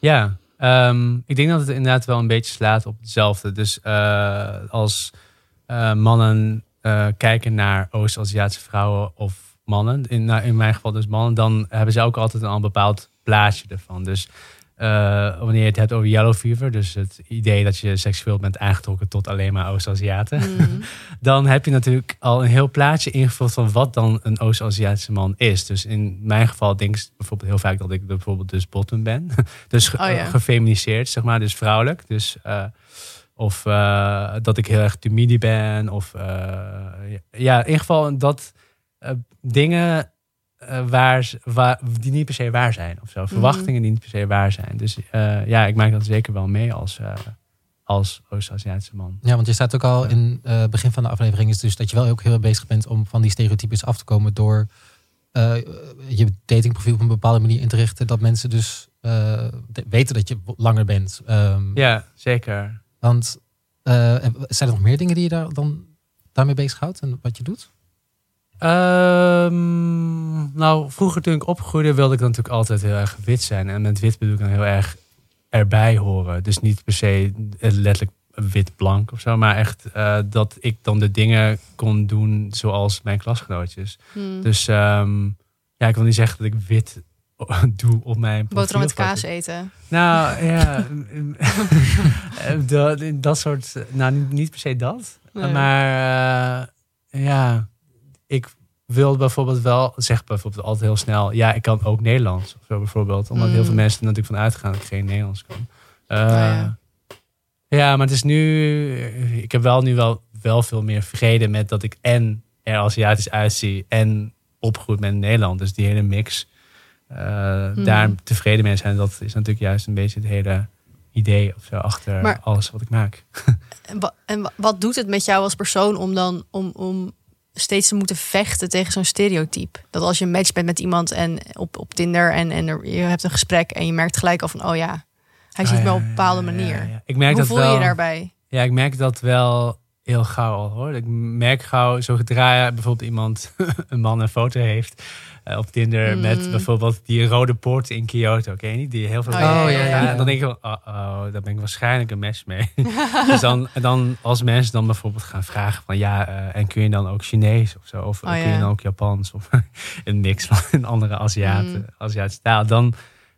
Ja, um, ik denk dat het inderdaad wel een beetje slaat op hetzelfde. Dus uh, als uh, mannen kijken naar Oost-Aziatische vrouwen of mannen, in, nou, in mijn geval dus mannen, dan hebben ze ook altijd een bepaald plaatje ervan. Dus uh, wanneer je het hebt over yellow fever, dus het idee dat je seksueel bent aangetrokken tot alleen maar Oost-Aziaten, mm. *laughs* dan heb je natuurlijk al een heel plaatje ingevuld van wat dan een Oost-Aziatische man is. Dus in mijn geval denk ik bijvoorbeeld heel vaak dat ik bijvoorbeeld dus bottom ben. *laughs* dus ge oh, gefeminiseerd, zeg maar, dus vrouwelijk. Dus, uh, of uh, dat ik heel erg timide ben. Of ja, in ieder geval dat dingen uh, waar, waar, die niet per se waar zijn of zo. Mhm. Verwachtingen die niet per se waar zijn. Dus uh, ja, ik maak dat zeker wel mee als, uh, als Oost-Aziatische man. Ja, want je staat ook al in het begin van de aflevering, is dus dat je wel ook heel bezig bent om van die stereotypes af te komen door je datingprofiel op een bepaalde manier in te richten. Dat mensen dus weten dat je langer bent. Um, ja, zeker. Want zijn er nog meer dingen die je daar dan daarmee bezighoudt en wat je doet? Um, nou, vroeger toen ik opgroeide wilde ik dan natuurlijk altijd heel erg wit zijn. En met wit bedoel ik dan heel erg erbij horen. Dus niet per se letterlijk wit-blank of zo. Maar echt uh, dat ik dan de dingen kon doen zoals mijn klasgenootjes. Hmm. Dus um, ja, ik wil niet zeggen dat ik wit *laughs* doe op mijn Boterham met kaas eten. Nou *laughs* ja, *laughs* dat, dat soort... Nou, niet per se dat. Nee. Maar uh, ja ik wil bijvoorbeeld wel, zeg bijvoorbeeld altijd heel snel, ja, ik kan ook Nederlands. Of zo bijvoorbeeld. Omdat heel veel mm. mensen er natuurlijk van uitgaan dat ik geen Nederlands kan. Uh, ja. ja. maar het is nu, ik heb wel nu wel, wel veel meer vrede met dat ik en er Aziatisch uitzie en opgroeid met Nederland. Dus die hele mix, uh, daar tevreden mee zijn, dat is natuurlijk juist een beetje het hele idee of zo achter alles wat ik maak. *laughs* En, en wat doet het met jou als persoon om dan om, om steeds te moeten vechten tegen zo'n stereotype. Dat als je een match bent met iemand en op, op Tinder en, en er, je hebt een gesprek en je merkt gelijk al van, oh ja, hij ziet oh, me op een bepaalde manier. ik merk Hoe dat voel wel, je daarbij? Ja, ik merk dat wel heel gauw al hoor. Ik merk gauw, zo zodra bijvoorbeeld iemand, *laughs* een man een foto heeft uh, op Tinder met mm. bijvoorbeeld die rode poort in Kyoto. Ken je niet? Die heel veel. Oh, ja, ja, ja, Dan denk ik, oh, oh, daar ben ik waarschijnlijk een mes mee. *laughs* dus dan, dan als mensen dan bijvoorbeeld gaan vragen van ja, uh, en kun je dan ook Chinees of zo? Of oh, kun je dan ook Japans? Of *laughs* een mix van een andere Aziaten, mm. Aziatische taal. Dan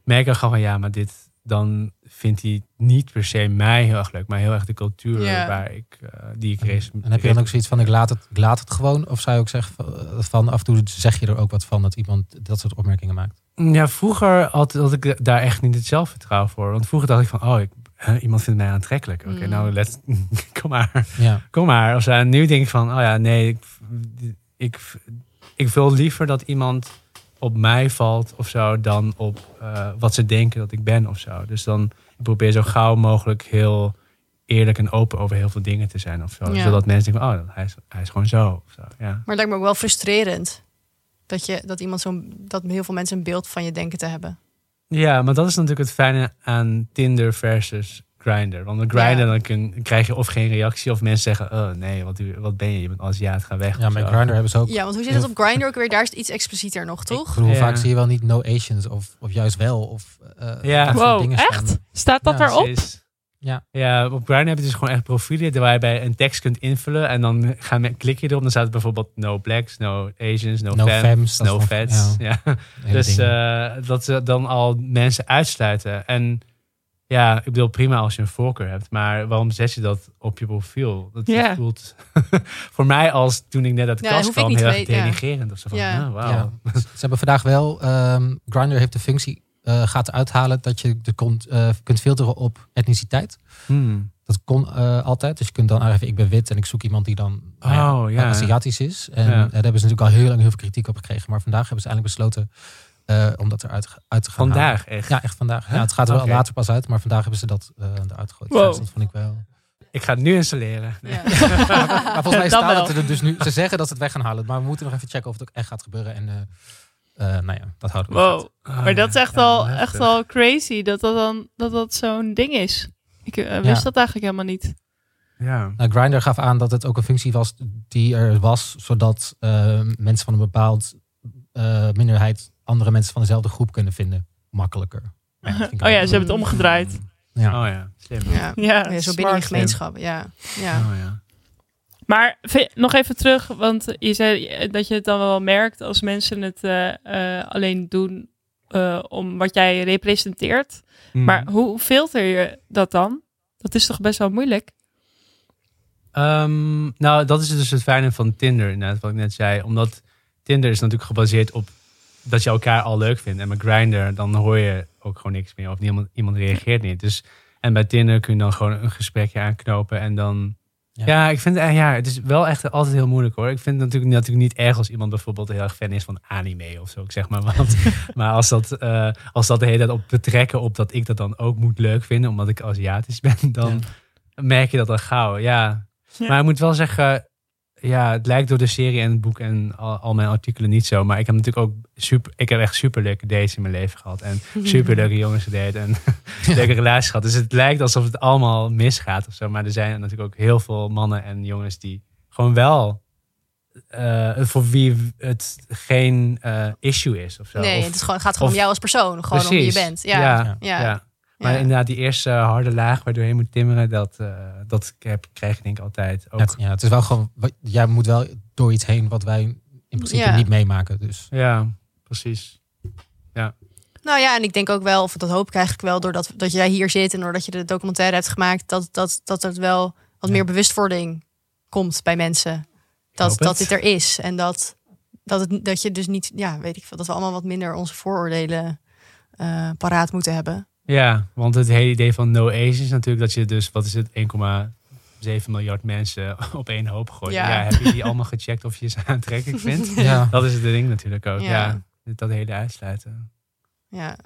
merk ik gewoon van ja, maar dit dan vindt hij niet per se mij heel erg leuk, maar heel erg de cultuur waar ik, uh, die ik race. En heb je dan ook zoiets van ik laat het, ik laat het gewoon? Of zou je ook zeggen, van? Af en toe zeg je er ook wat van dat iemand dat soort opmerkingen maakt. Ja, vroeger had, had ik daar echt niet het zelfvertrouwen voor. Want vroeger dacht ik van, oh, ik, iemand vindt mij aantrekkelijk. Oké, mm. nou, let, *laughs* kom maar. Ja. Kom maar. Of, nu denk ik van, oh ja, nee, ik, ik, ik wil liever dat iemand op mij valt of zo, dan op uh, wat ze denken dat ik ben of zo. Dus dan ik probeer zo gauw mogelijk heel eerlijk en open over heel veel dingen te zijn of zo. Zodat mensen denken, oh, hij is, hij is gewoon zo. Zo ja. Maar het lijkt me ook wel frustrerend dat, je, dat, iemand zo'n dat heel veel mensen een beeld van je denken te hebben. Ja, maar dat is natuurlijk het fijne aan Tinder versus Grinder. Want met Grinder dan kun, krijg je of geen reactie of mensen zeggen: Oh nee, wat, wat ben je? Je bent Aziat, ga weg. Ja, met Grinder hebben ze ook. Ja, want hoe zit het op Grinder ook weer? Daar is het iets explicieter nog, toch? Ik bedoel, vaak zie je wel niet no Asians of, of juist wel. Of, uh, ja, wow, dingen echt? Staat dat ja, erop? Ja. ja, op Grindr heb je dus gewoon echt profielen waar je bij een tekst kunt invullen. En dan gaan klik je erop. Dan staat het bijvoorbeeld no blacks, no Asians, no, no femmes, no fats. Ja. *laughs* Dus uh, dat ze dan al mensen uitsluiten. En ja, ik bedoel prima als je een voorkeur hebt. Maar waarom zet je dat op je profiel? Dat voelt *laughs* voor mij als toen ik net uit de kast kwam heel erg denigerend. Of zo van, ja. wow. *laughs* Ze hebben vandaag wel, um, Grindr heeft de functie uh, gaat uithalen dat je de kunt, uh, kunt filteren op etniciteit. Hmm. Dat kon uh, altijd. Dus je kunt dan aangeven, ik ben wit en ik zoek iemand die dan oh, ja, Aziatisch is. En daar hebben ze natuurlijk al heel lang heel veel kritiek op gekregen. Maar vandaag hebben ze eindelijk besloten om dat eruit uit te gaan Vandaag echt? Ja, echt vandaag. Ja, het gaat er wel later pas uit, maar vandaag hebben ze dat eruit gegooid. Wow. Dus dat vond ik wel... Ik ga het nu installeren. Ja. *laughs* *laughs* maar, volgens mij staat het er dus nu. Ze zeggen dat ze het weg gaan halen. Maar we moeten nog even checken of het ook echt gaat gebeuren. En uh, nou ja, dat houden we. Wow. maar dat is echt, al, echt al crazy dat dat dan dat dat zo'n ding is. Ik uh, wist dat eigenlijk helemaal niet. Ja. Nou, Grindr gaf aan dat het ook een functie was die er was, zodat uh, mensen van een bepaald minderheid andere mensen van dezelfde groep kunnen vinden. Makkelijker. Ja, *laughs* oh ja, ze hebben het omgedraaid. Ja. Oh ja, slim. Ja, ja, zo binnen je gemeenschap. Ja. Ja. Oh ja. Maar nog even terug, want je zei dat je het dan wel merkt als mensen het uh, uh, alleen doen uh, om wat jij representeert. Mm. Maar hoe filter je dat dan? Dat is toch best wel moeilijk? Um, nou, dat is dus het fijne van Tinder, inderdaad, wat ik net zei. Omdat Tinder is natuurlijk gebaseerd op dat je elkaar al leuk vindt. En met Grindr, dan hoor je ook gewoon niks meer. Of iemand, iemand reageert niet. Dus, en bij Tinder kun je dan gewoon een gesprekje aanknopen en dan ja. ik vind het, ja, het is wel echt altijd heel moeilijk hoor. Ik vind het natuurlijk, natuurlijk niet erg als iemand bijvoorbeeld heel erg fan is van anime of zo, ik zeg maar. *laughs* Want, maar als dat, uh, als dat de hele tijd op betrekken op dat ik dat dan ook moet leuk vinden, omdat ik Aziatisch ben, *laughs* dan merk je dat al gauw. Ja. Maar ik moet wel zeggen, ja, het lijkt door de serie en het boek en al, al, mijn artikelen niet zo. Maar ik heb natuurlijk ook super, ik heb echt super leuke dates in mijn leven gehad. En *laughs* super leuke jongens gedate en *laughs* *laughs* leuke relaties gehad. Dus het lijkt alsof het allemaal misgaat of zo. Maar er zijn natuurlijk ook heel veel mannen en jongens die gewoon wel uh, voor wie het geen uh, issue is of zo. Nee, het is gewoon, gaat gewoon om jou als persoon, gewoon om wie je bent. ja. ja. ja. Maar inderdaad, die eerste harde laag waardoor je moet timmeren, dat, uh, dat heb, krijg je denk ik altijd ook. Ja, het is wel gewoon, jij moet wel door iets heen wat wij in principe niet meemaken. Dus. Ja, precies. Ja. Nou ja, en ik denk ook wel, of dat hoop ik eigenlijk wel, doordat dat jij hier zit en doordat je de documentaire hebt gemaakt, dat, dat, dat er wel wat meer bewustwording komt bij mensen. Dat, dat dit er is. En dat, dat, het, dat je dus niet, ja, weet ik veel, dat we allemaal wat minder onze vooroordelen uh, paraat moeten hebben. Ja, want het hele idee van no Asians is natuurlijk dat je dus, wat is het, 1,7 miljard mensen *laughs* op één hoop gooit. Ja. ja. heb je die allemaal gecheckt of je ze *laughs* aantrekkelijk vindt? *laughs* Ja. Dat is het ding natuurlijk ook. Ja, dat hele uitsluiten. Ja.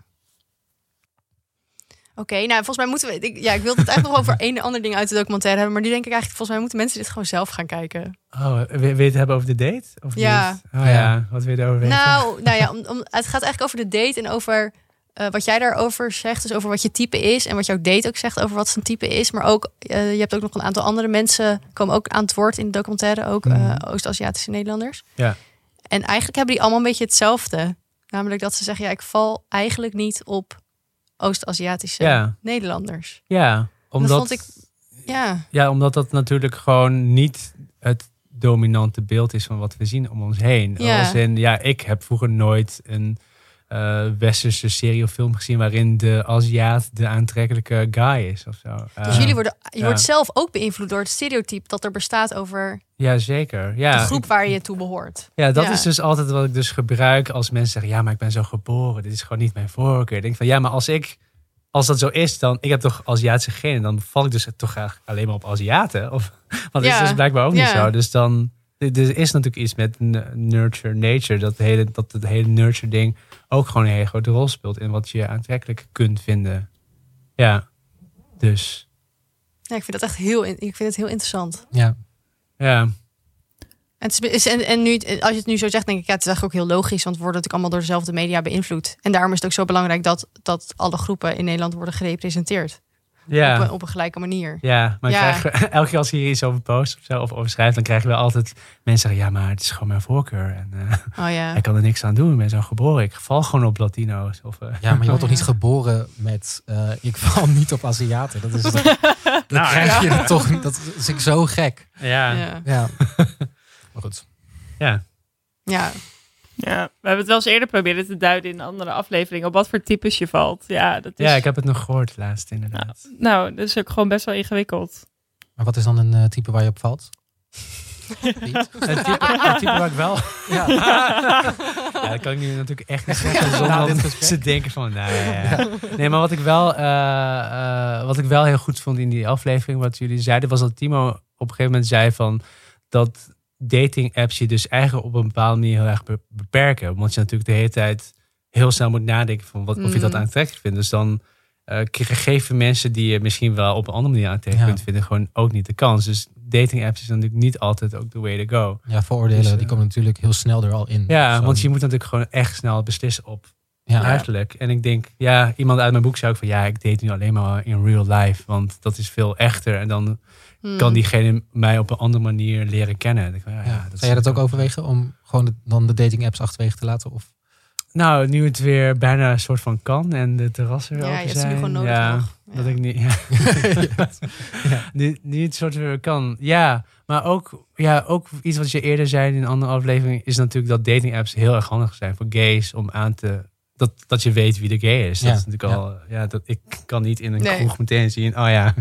Oké, nou volgens mij moeten we. Ik, ja, ik wilde het eigenlijk nog over één ander ding uit de documentaire hebben, maar die denk ik eigenlijk volgens mij moeten mensen dit gewoon zelf gaan kijken. Oh, wil je het hebben over de date? Of ja. Niet? Oh ja, wat wil je erover weten? Nou, nou ja, om, om, het gaat eigenlijk over de date en over uh, wat jij daarover zegt, dus over wat je type is. En wat jouw date ook zegt over wat zijn type is. Maar ook, uh, je hebt ook nog een aantal andere mensen, komen ook aan het woord in de documentaire, ook uh, Oost-Aziatische Nederlanders. Ja. En eigenlijk hebben die allemaal een beetje hetzelfde. Namelijk dat ze zeggen, ja, ik val eigenlijk niet op Oost-Aziatische ja. Nederlanders. Ja, omdat, dat vond ik, ja. ja, omdat dat natuurlijk gewoon niet het dominante beeld is van wat we zien om ons heen. Ja. Als in, ja, ik heb vroeger nooit een uh, westerse serie of film gezien waarin de Aziat de aantrekkelijke guy is of zo. Dus jullie worden, je wordt zelf ook beïnvloed door het stereotype dat er bestaat over ja, zeker. Ja, de groep waar je toe behoort. Ja, dat is dus altijd wat ik dus gebruik als mensen zeggen, ja, maar ik ben zo geboren, dit is gewoon niet mijn voorkeur. Ik denk van, ja, maar als ik, als dat zo is, dan, ik heb toch Aziatische genen, dan val ik dus toch graag alleen maar op Aziaten. Of, *laughs* want dat is dus blijkbaar ook niet zo. Dus dan, er is natuurlijk iets met nurture nature, dat, hele, dat het hele nurture ding ook gewoon een hele grote rol speelt in wat je aantrekkelijk kunt vinden. Ja, dus. Ja, ik vind dat echt heel, ik vind het heel interessant. Ja. Ja. En, het en, en nu, als je het nu zo zegt, denk ik, ja, het is eigenlijk ook heel logisch, want we worden natuurlijk allemaal door dezelfde media beïnvloed. En daarom is het ook zo belangrijk dat, dat alle groepen in Nederland worden gerepresenteerd. Ja. Op, een, op een gelijke manier. Ja, maar ja. *laughs* elke keer als je hier iets over post of, zo, of over schrijft, dan krijgen we altijd mensen zeggen: Ja, maar het is gewoon mijn voorkeur. En uh, oh, ja. *laughs* ik kan er niks aan doen. Ik ben zo geboren. Ik val gewoon op Latino's. Of, uh, ja, maar je wordt toch niet geboren met: uh, Ik val *laughs* niet op Aziaten. Dat is toch, dat nou, krijg je toch niet. Dat is ik zo gek. Ja. ja. ja. maar goed. Ja. Ja. Ja, we hebben het wel eens eerder proberen te duiden in een andere aflevering op wat voor types je valt. Ja, dat is... ja ik heb het nog gehoord laatst inderdaad. Nou, nou, dat is ook gewoon best wel ingewikkeld. Maar wat is dan een uh, type waar je op valt? *laughs* het, type, het type waar ik wel... *laughs* Ja. ja, dat kan ik nu natuurlijk echt niet zeggen. Zonder ze denken van, nou ja, Nee, maar wat ik, wel, uh, uh, wat ik wel heel goed vond in die aflevering, wat jullie zeiden, was dat Timo op een gegeven moment zei van dat dating apps je dus eigenlijk op een bepaalde manier heel erg beperken. Want je natuurlijk de hele tijd heel snel moet nadenken van wat, of je dat mm. aantrekkelijk vindt. Dus dan uh, geven mensen die je misschien wel op een andere manier aantrekkelijk ja. kunt vinden, gewoon ook niet de kans. Dus dating apps is natuurlijk niet altijd ook the way to go. Ja, vooroordelen dus, die komen natuurlijk heel snel er al in. Ja, want je moet natuurlijk gewoon echt snel beslissen op ja. uiterlijk. En ik denk, ja, iemand uit mijn boek zou ook van ja, ik date nu alleen maar in real life, want dat is veel echter. En dan Hmm. kan diegene mij op een andere manier leren kennen. Ik, ja, ja, dat Zou jij dat ook overwegen om gewoon de, dan de dating apps achterwege te laten? Of? Nou, nu het weer bijna een soort van kan en de terrassen weer ja, open zijn. gewoon nodig ja, nog. dat ik niet. *laughs* Ja. nu, nu het soort weer kan. Ja, maar ook, ja, ook iets wat je eerder zei in een andere aflevering is natuurlijk dat dating apps heel erg handig zijn voor gays om aan te dat, dat je weet wie de gay is. Dat is natuurlijk al. Ja, dat ik kan niet in een kroeg meteen zien. Oh ja,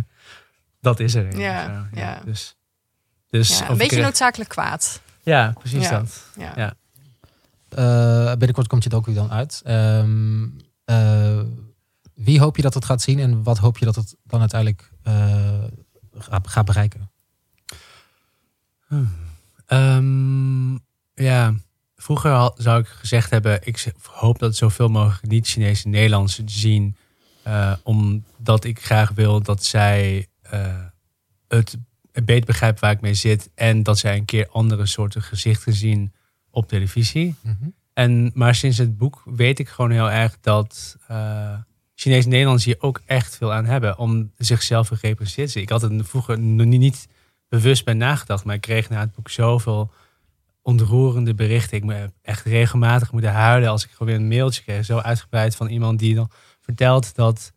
dat is er. Ja, ja. Dus, dus een beetje noodzakelijk kwaad. Ja, precies dat. Ja. Uh, binnenkort komt je docu dan uit. Ehm, eh, wie hoop je dat het gaat zien en wat hoop je dat het dan uiteindelijk uh, gaat bereiken? Hmm. Um, ja, vroeger zou ik gezegd hebben, ik hoop dat zoveel mogelijk niet-Chinese Nederlanders zien. omdat ik graag wil dat zij het beter begrijpen waar ik mee zit. En dat zij een keer andere soorten gezichten zien op televisie. Mhm. en, maar sinds het boek weet ik gewoon heel erg dat uh, Chinese Nederlanders hier ook echt veel aan hebben. Om zichzelf te representeren. Ik had het vroeger nog niet bewust bij nagedacht. Maar ik kreeg na het boek zoveel ontroerende berichten. Ik heb echt regelmatig moeten huilen als ik gewoon weer een mailtje kreeg. Zo uitgebreid van iemand die dan vertelt dat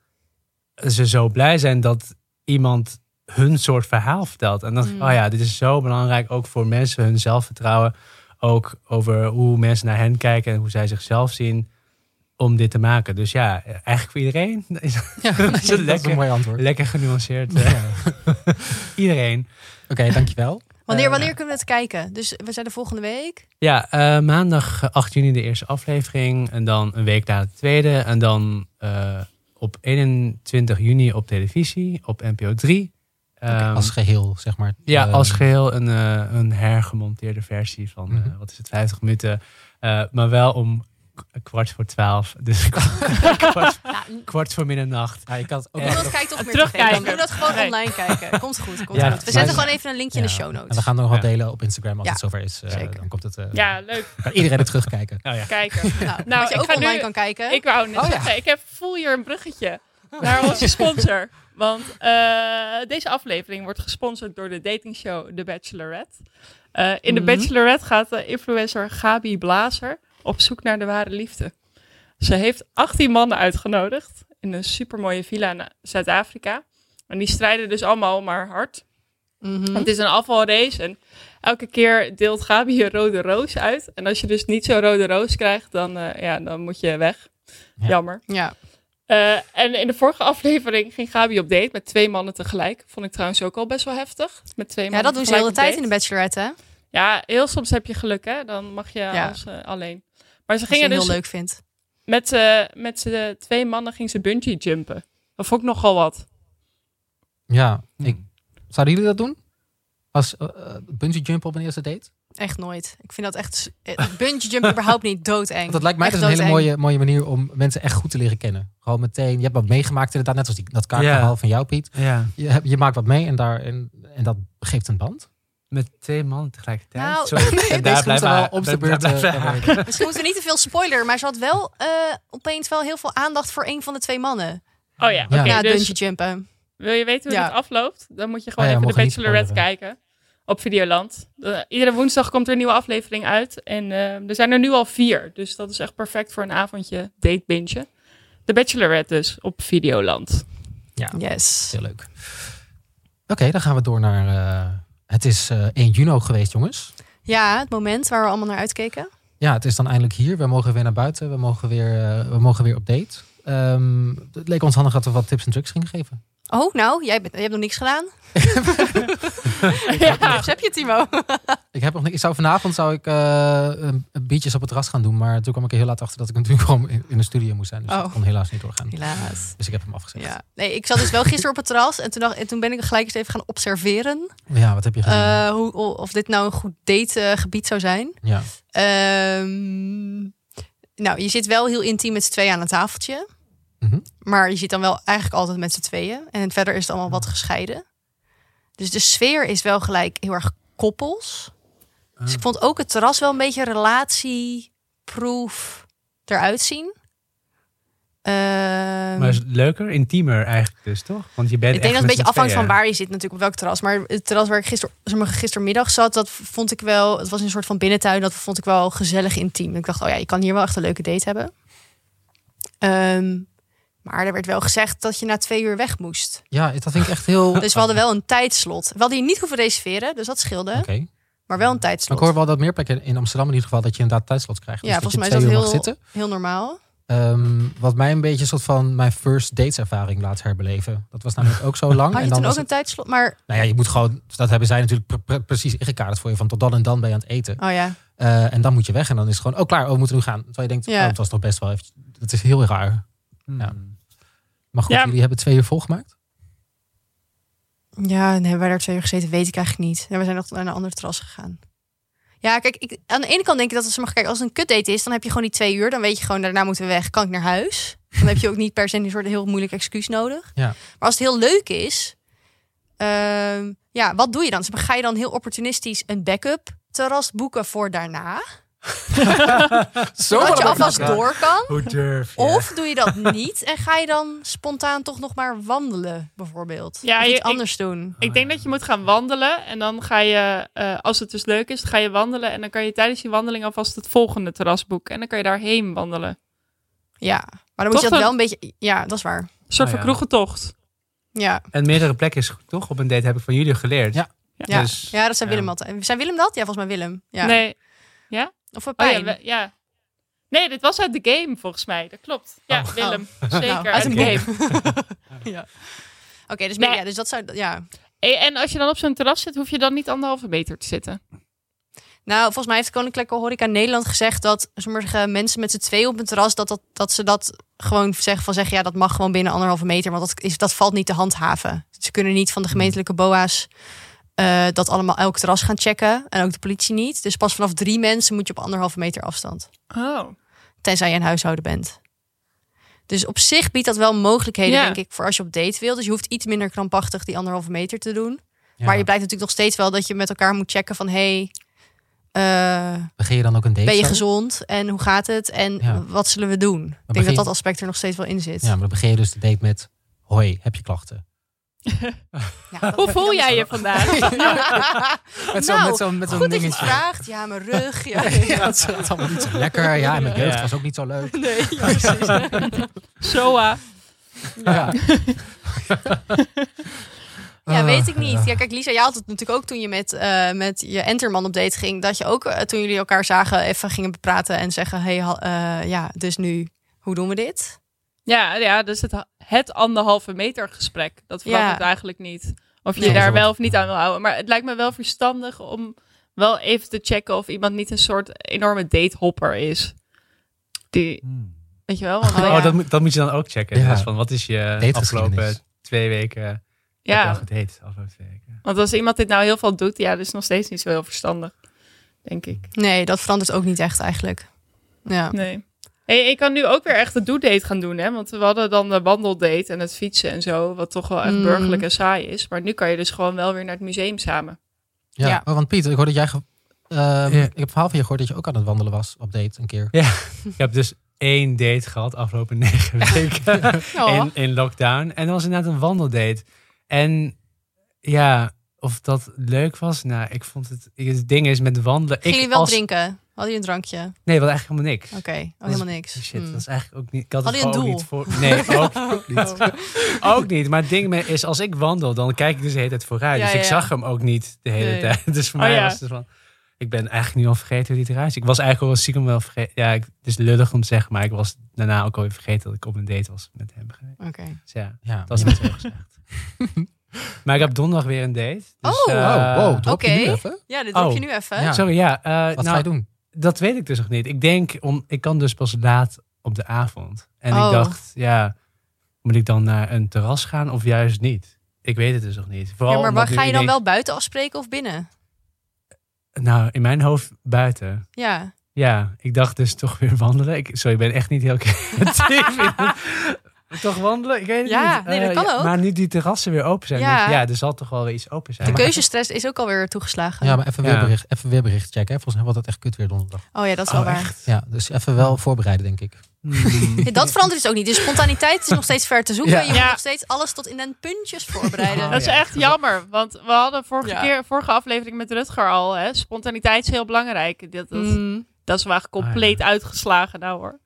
ze zo blij zijn dat iemand hun soort verhaal vertelt. En dan mm. oh ja, dit is zo belangrijk ook voor mensen, hun zelfvertrouwen. Ook over hoe mensen naar hen kijken en hoe zij zichzelf zien om dit te maken. Dus ja, eigenlijk voor iedereen. Ja, *laughs* dat is een lekker, mooi antwoord. Lekker genuanceerd. Ja. *laughs* iedereen. Oké, dankjewel. Wanneer, wanneer kunnen we het kijken? Dus we zijn de volgende week? Ja, uh, maandag 8 juni de eerste aflevering. En dan een week later de tweede. En dan uh, op 21 juni op televisie, op NPO 3. Um, als geheel, zeg maar. Ja, als ehm, geheel een, uh, een hergemonteerde versie van, uh, wat is het, 50 minuten. Uh, maar wel om kwart voor twaalf. Dus *laughs* kwart, kwart voor middernacht. Ja, je kan het ook kijkt toch meer terugkijken. Doe dat gewoon online kijken. *laughs* Komt goed. Komt ja, goed. We zetten gewoon even een linkje in de show notes. En we gaan nog wel delen op Instagram als het zover is. Uh, dan komt het. Uh, ja, leuk. Kan iedereen er terugkijken. Oh, ja. Kijken. Nou, nou je ook online kan kijken. Ik wou net oh, zeggen, ik heb voel hier een bruggetje naar onze *laughs* sponsor. Want uh, deze aflevering wordt gesponsord door de datingshow The Bachelorette. Uh, in The mm Bachelorette gaat de influencer Gabi Blazer op zoek naar de ware liefde. Ze heeft 18 mannen uitgenodigd in een supermooie villa in Zuid-Afrika. En die strijden dus allemaal maar hard Mhm. Het is een afvalrace en elke keer deelt Gabi een rode roos uit. En als je dus niet zo'n rode roos krijgt, dan, uh, ja, dan moet je weg. Jammer. Ja. Uh, en in de vorige aflevering ging Gabi op date met twee mannen tegelijk. Vond ik trouwens ook al best wel heftig. Met twee ja, dat doen ze de hele tijd in de Bachelorette, hè? Ja, heel soms heb je geluk, hè? Dan mag je ja. als, uh, alleen. Maar ze gingen dus heel leuk vindt. Met, uh, met z'n twee mannen ging ze bungee jumpen. Dat vond ik nogal wat. Ja, ik, zouden jullie dat doen? Als uh, bungee jumpen op een eerste date? Echt nooit. Ik vind dat echt... Bungee jump überhaupt niet doodeng. Dat lijkt mij dus een hele mooie, mooie manier om mensen echt goed te leren kennen. Gewoon meteen, je hebt wat meegemaakt inderdaad. Net als die, dat kaartverhaal van jou, Piet. Ja. Je, je maakt wat mee en, daar, en, en dat geeft een band. Met twee mannen tegelijkertijd. Nou, Sorry, *laughs* nee, en daar blijven wel op de beurt. Misschien moeten we *laughs* niet te veel spoiler, maar ze had wel uh, opeens wel heel veel aandacht voor een van de twee mannen. Oh ja, oké. Okay, ja, dus jumpen. Wil je weten hoe ja. het afloopt? Dan moet je gewoon oh ja, even de Bachelorette kijken op Videoland. De, iedere woensdag komt er een nieuwe aflevering uit. En uh, er zijn er nu al vier. Dus dat is echt perfect voor een avondje date binge. De Bachelorette dus op Videoland. Ja, yes. heel leuk. Oké, dan gaan we door naar... Het is uh, 1 juni geweest, jongens. Ja, het moment waar we allemaal naar uitkeken. Ja, het is dan eindelijk hier. We mogen weer naar buiten. We mogen weer, we mogen weer op date. Um, het leek ons handig dat we wat tips en tricks gingen geven. Oh, nou, jij, bent, jij hebt nog niks gedaan. *laughs* ja. heb je, Timo? *laughs* ik heb nog. Ik zou vanavond zou ik uh, biertjes op het terras gaan doen, maar toen kwam ik er heel laat achter dat ik natuurlijk *laughs* gewoon in, de studio moest zijn. Dus oh. dat kon helaas niet doorgaan. Helaas. Dus ik heb hem afgezet. Ja. Nee, ik zat dus wel gisteren op het terras en toen, dacht, en toen ben ik gelijk eens even gaan observeren. Ja, wat heb je gedaan? Uh, hoe, of dit nou een goed dategebied zou zijn. Ja. Um, nou, je zit wel heel intiem met z'n tweeën aan een tafeltje. Mhm. Maar je zit dan wel eigenlijk altijd met z'n tweeën. En verder is het allemaal wat gescheiden. Dus de sfeer is wel gelijk heel erg koppels. Dus ik ah. vond ook het terras wel een beetje relatieproof eruit zien. Uh, maar is het leuker, intiemer eigenlijk dus, toch? Want je bent Ik denk dat het een beetje afhangt van waar je zit natuurlijk, op welk terras. Maar het terras waar ik gister, gistermiddag zat, dat vond ik wel... Het was een soort van binnentuin, dat vond ik wel gezellig intiem. Ik dacht, oh ja, je kan hier wel echt een leuke date hebben. Um, maar er werd wel gezegd dat je na twee uur weg moest. Ja, dat vind ik echt heel... *laughs* Dus we hadden wel een tijdslot. We hadden je niet hoeven reserveren, dus dat scheelde. Oké. Maar wel een tijdslot. Maar ik hoor wel dat meer plekken in Amsterdam in ieder geval dat je inderdaad tijdslot krijgt. Ja, dus volgens mij is dat heel, zitten. heel normaal. Um, wat mij een beetje een soort van mijn first dates ervaring laat herbeleven. Dat was namelijk ook zo lang. Had je en dan toen ook een tijdslot? Maar... Nou ja, je moet gewoon, dat hebben zij natuurlijk precies ingekaderd voor je. Van tot dan en dan ben je aan het eten. Oh ja. Uh, en dan moet je weg en dan is het gewoon, oh klaar, oh, we moeten nu gaan. Terwijl je denkt, ja. oh, het was toch best wel even, het is heel raar. Hmm. Ja. Maar goed, jullie hebben twee uur volgemaakt? Ja, en hebben wij daar twee uur gezeten, weet ik eigenlijk niet. Ja, we zijn nog naar een andere terras gegaan. Ja, kijk, ik, aan de ene kant denk ik dat als, mag, kijk, als het een kutdate is, dan heb je gewoon die twee uur. Dan weet je gewoon, daarna moeten we weg, kan ik naar huis. Dan heb je ook niet per se een soort heel moeilijk excuus nodig. Ja. Maar als het heel leuk is, uh, ja, wat doe je dan? Dus ga je dan heel opportunistisch een backup terras boeken voor daarna? *laughs* Zodat je alvast door kan. Hoe durf je? Of doe je dat niet en ga je dan spontaan toch nog maar wandelen, bijvoorbeeld? Ja, of iets je, anders doen. Ik denk dat je moet gaan wandelen en dan ga je, uh, als het dus leuk is, ga je wandelen en dan kan je tijdens die wandeling alvast het volgende terras boeken en dan kan je daarheen wandelen. Ja, maar dan moet je dat wel een beetje. Ja, dat is waar. Een soort oh, van kroegentocht. Ja. En meerdere plekken is goed, toch? Op een date heb ik van jullie geleerd. Ja, ja. Dus, ja dat zijn Willem altijd. Zijn Willem dat? Ja, volgens mij Willem. Ja. Nee. Ja? Of een pijn? Oh, ja, ja, Nee, dit was uit de game volgens mij. Dat klopt. Ja, oh. Willem. Oh. Zeker nou, uit een game. *laughs* ja. Oké, dus, nee. ja, dus dat zou... Ja. En als je dan op zo'n terras zit, hoef je dan niet anderhalve meter te zitten? Nou, volgens mij heeft Koninklijke Horeca Nederland gezegd dat sommige mensen met z'n twee op een terras, dat, dat, dat ze dat gewoon zeggen van zeggen, ja, dat mag gewoon binnen anderhalve meter, want dat, is, dat valt niet te handhaven. Ze kunnen niet van de gemeentelijke BOA's uh, dat allemaal elk terras gaan checken. En ook de politie niet. Dus pas vanaf drie mensen moet je op anderhalve meter afstand. Oh. Tenzij je een huishouden bent. Dus op zich biedt dat wel mogelijkheden, denk ik, voor als je op date wil. Dus je hoeft iets minder krampachtig die anderhalve meter te doen. Maar je blijft natuurlijk nog steeds wel dat je met elkaar moet checken van... hey, uh, Begin je dan ook een date? Ben je gezond? En hoe gaat het? En wat zullen we doen? ik denk dat dat aspect er nog steeds wel in zit. Ja, maar dan begin je dus de date met... Hoi, heb je klachten? Ja, Hoe voel jij je vandaag? *laughs* met zo'n nou, met zo'n met zo'n goed dingetje. dat je vraagt. Ja, mijn rug. Ja, *laughs* ja. het is allemaal niet zo lekker. Ja, en mijn jeugd was ook niet zo leuk. Nee, *laughs* ja, precies. Soa. Ja. Ja, weet ik niet. Ja, kijk, Lisa, jij had het natuurlijk ook toen je met, uh, met je Enterman op date ging. Dat je ook, uh, toen jullie elkaar zagen, even gingen praten en zeggen... hey, uh, ja, dus nu, hoe doen we dit? Ja, ja dus het, het anderhalve meter gesprek. Dat verandert ja. eigenlijk niet. Of je nee, daar wel of niet aan wil houden. Maar het lijkt me wel verstandig om wel even te checken... of iemand niet een soort enorme datehopper is. Die... Hmm. Weet je wel? Want, oh, ja. dat, moet, dat moet je dan ook checken. Ja. Dus van, wat is je afgelopen twee weken ja. gedate? Afgelopen twee weken. Want als iemand dit nou heel veel doet, ja, dat is nog steeds niet zo heel verstandig. Denk ik. Nee, dat verandert ook niet echt eigenlijk. Ja. Nee. Hey, ik kan nu ook weer echt de do-date gaan doen, hè? Want we hadden dan de wandeldate en het fietsen en zo, wat toch wel echt mm. burgerlijk en saai is. Maar nu kan je dus gewoon wel weer naar het museum samen. Ja, ja. Oh, want Pieter, ik hoorde dat jij... Uh, Ik heb verhaal van je gehoord dat je ook aan het wandelen was op date een keer. Ja, ik heb dus één date gehad afgelopen negen *laughs* weken oh. in, in lockdown. En dat was inderdaad een wandeldate. En ja, of dat leuk was? Nou, ik vond het... Het ding is met wandelen... Ging je wel als... drinken? Had je een drankje? Nee, wat eigenlijk helemaal niks. Oké, oh, helemaal niks. Shit, hmm. dat is eigenlijk ook niet. Ik had, had het je een doel? Niet voor, nee, *laughs* ook, niet. ook niet. Maar het ding is, als ik wandel, dan kijk ik dus de hele tijd vooruit. Ja, dus ik zag hem ook niet de hele tijd. *laughs* Dus voor oh, mij was het van ik ben eigenlijk nu al vergeten hoe die eruit ziet. Ik was eigenlijk al stiekem wel vergeten. Ja, ik, het is lullig om te zeggen, maar ik was daarna ook alweer vergeten dat ik op een date was met hem Oké. Okay. Dus ja, ja, dat was niet zo *laughs* gezegd. maar ik heb donderdag weer een date. Dus, oh, uh, wow, drop okay. je nu even? Ja, dit drop oh. je nu even. Ja. Sorry, ja. Uh, Wat nou, ga je doen? Dat weet ik dus nog niet. Ik denk, om, ik kan dus pas laat op de avond. En oh. ik dacht, ja, moet ik dan naar een terras gaan of juist niet? Ik weet het dus nog niet. Vooral ja, maar waar ga je dan wel buiten afspreken of binnen? Nou, in mijn hoofd buiten. Ja. Ja, ik dacht dus toch weer wandelen. Ik, sorry, ik ben echt niet heel *laughs* creatief. Toch wandelen? Ik weet het ja, niet. nee, dat kan ook. Maar nu die terrassen weer open zijn. Ja, ja er zal toch wel weer iets open zijn. De keuzestress is ook alweer toegeslagen. Ja, maar even weerbericht, even weerbericht checken. Volgens mij wordt het echt kut weer donderdag. Oh ja, dat is wel oh, waar. Ja, dus even wel voorbereiden, denk ik. *laughs* Dat verandert dus ook niet. De spontaniteit is nog steeds ver te zoeken. Je moet nog steeds alles tot in den puntjes voorbereiden. dat is echt jammer. Want we hadden vorige, keer, vorige aflevering met Rutger al. Hè, spontaniteit is heel belangrijk. Dat, dat, mm. dat is wel compleet ah, uitgeslagen nou hoor.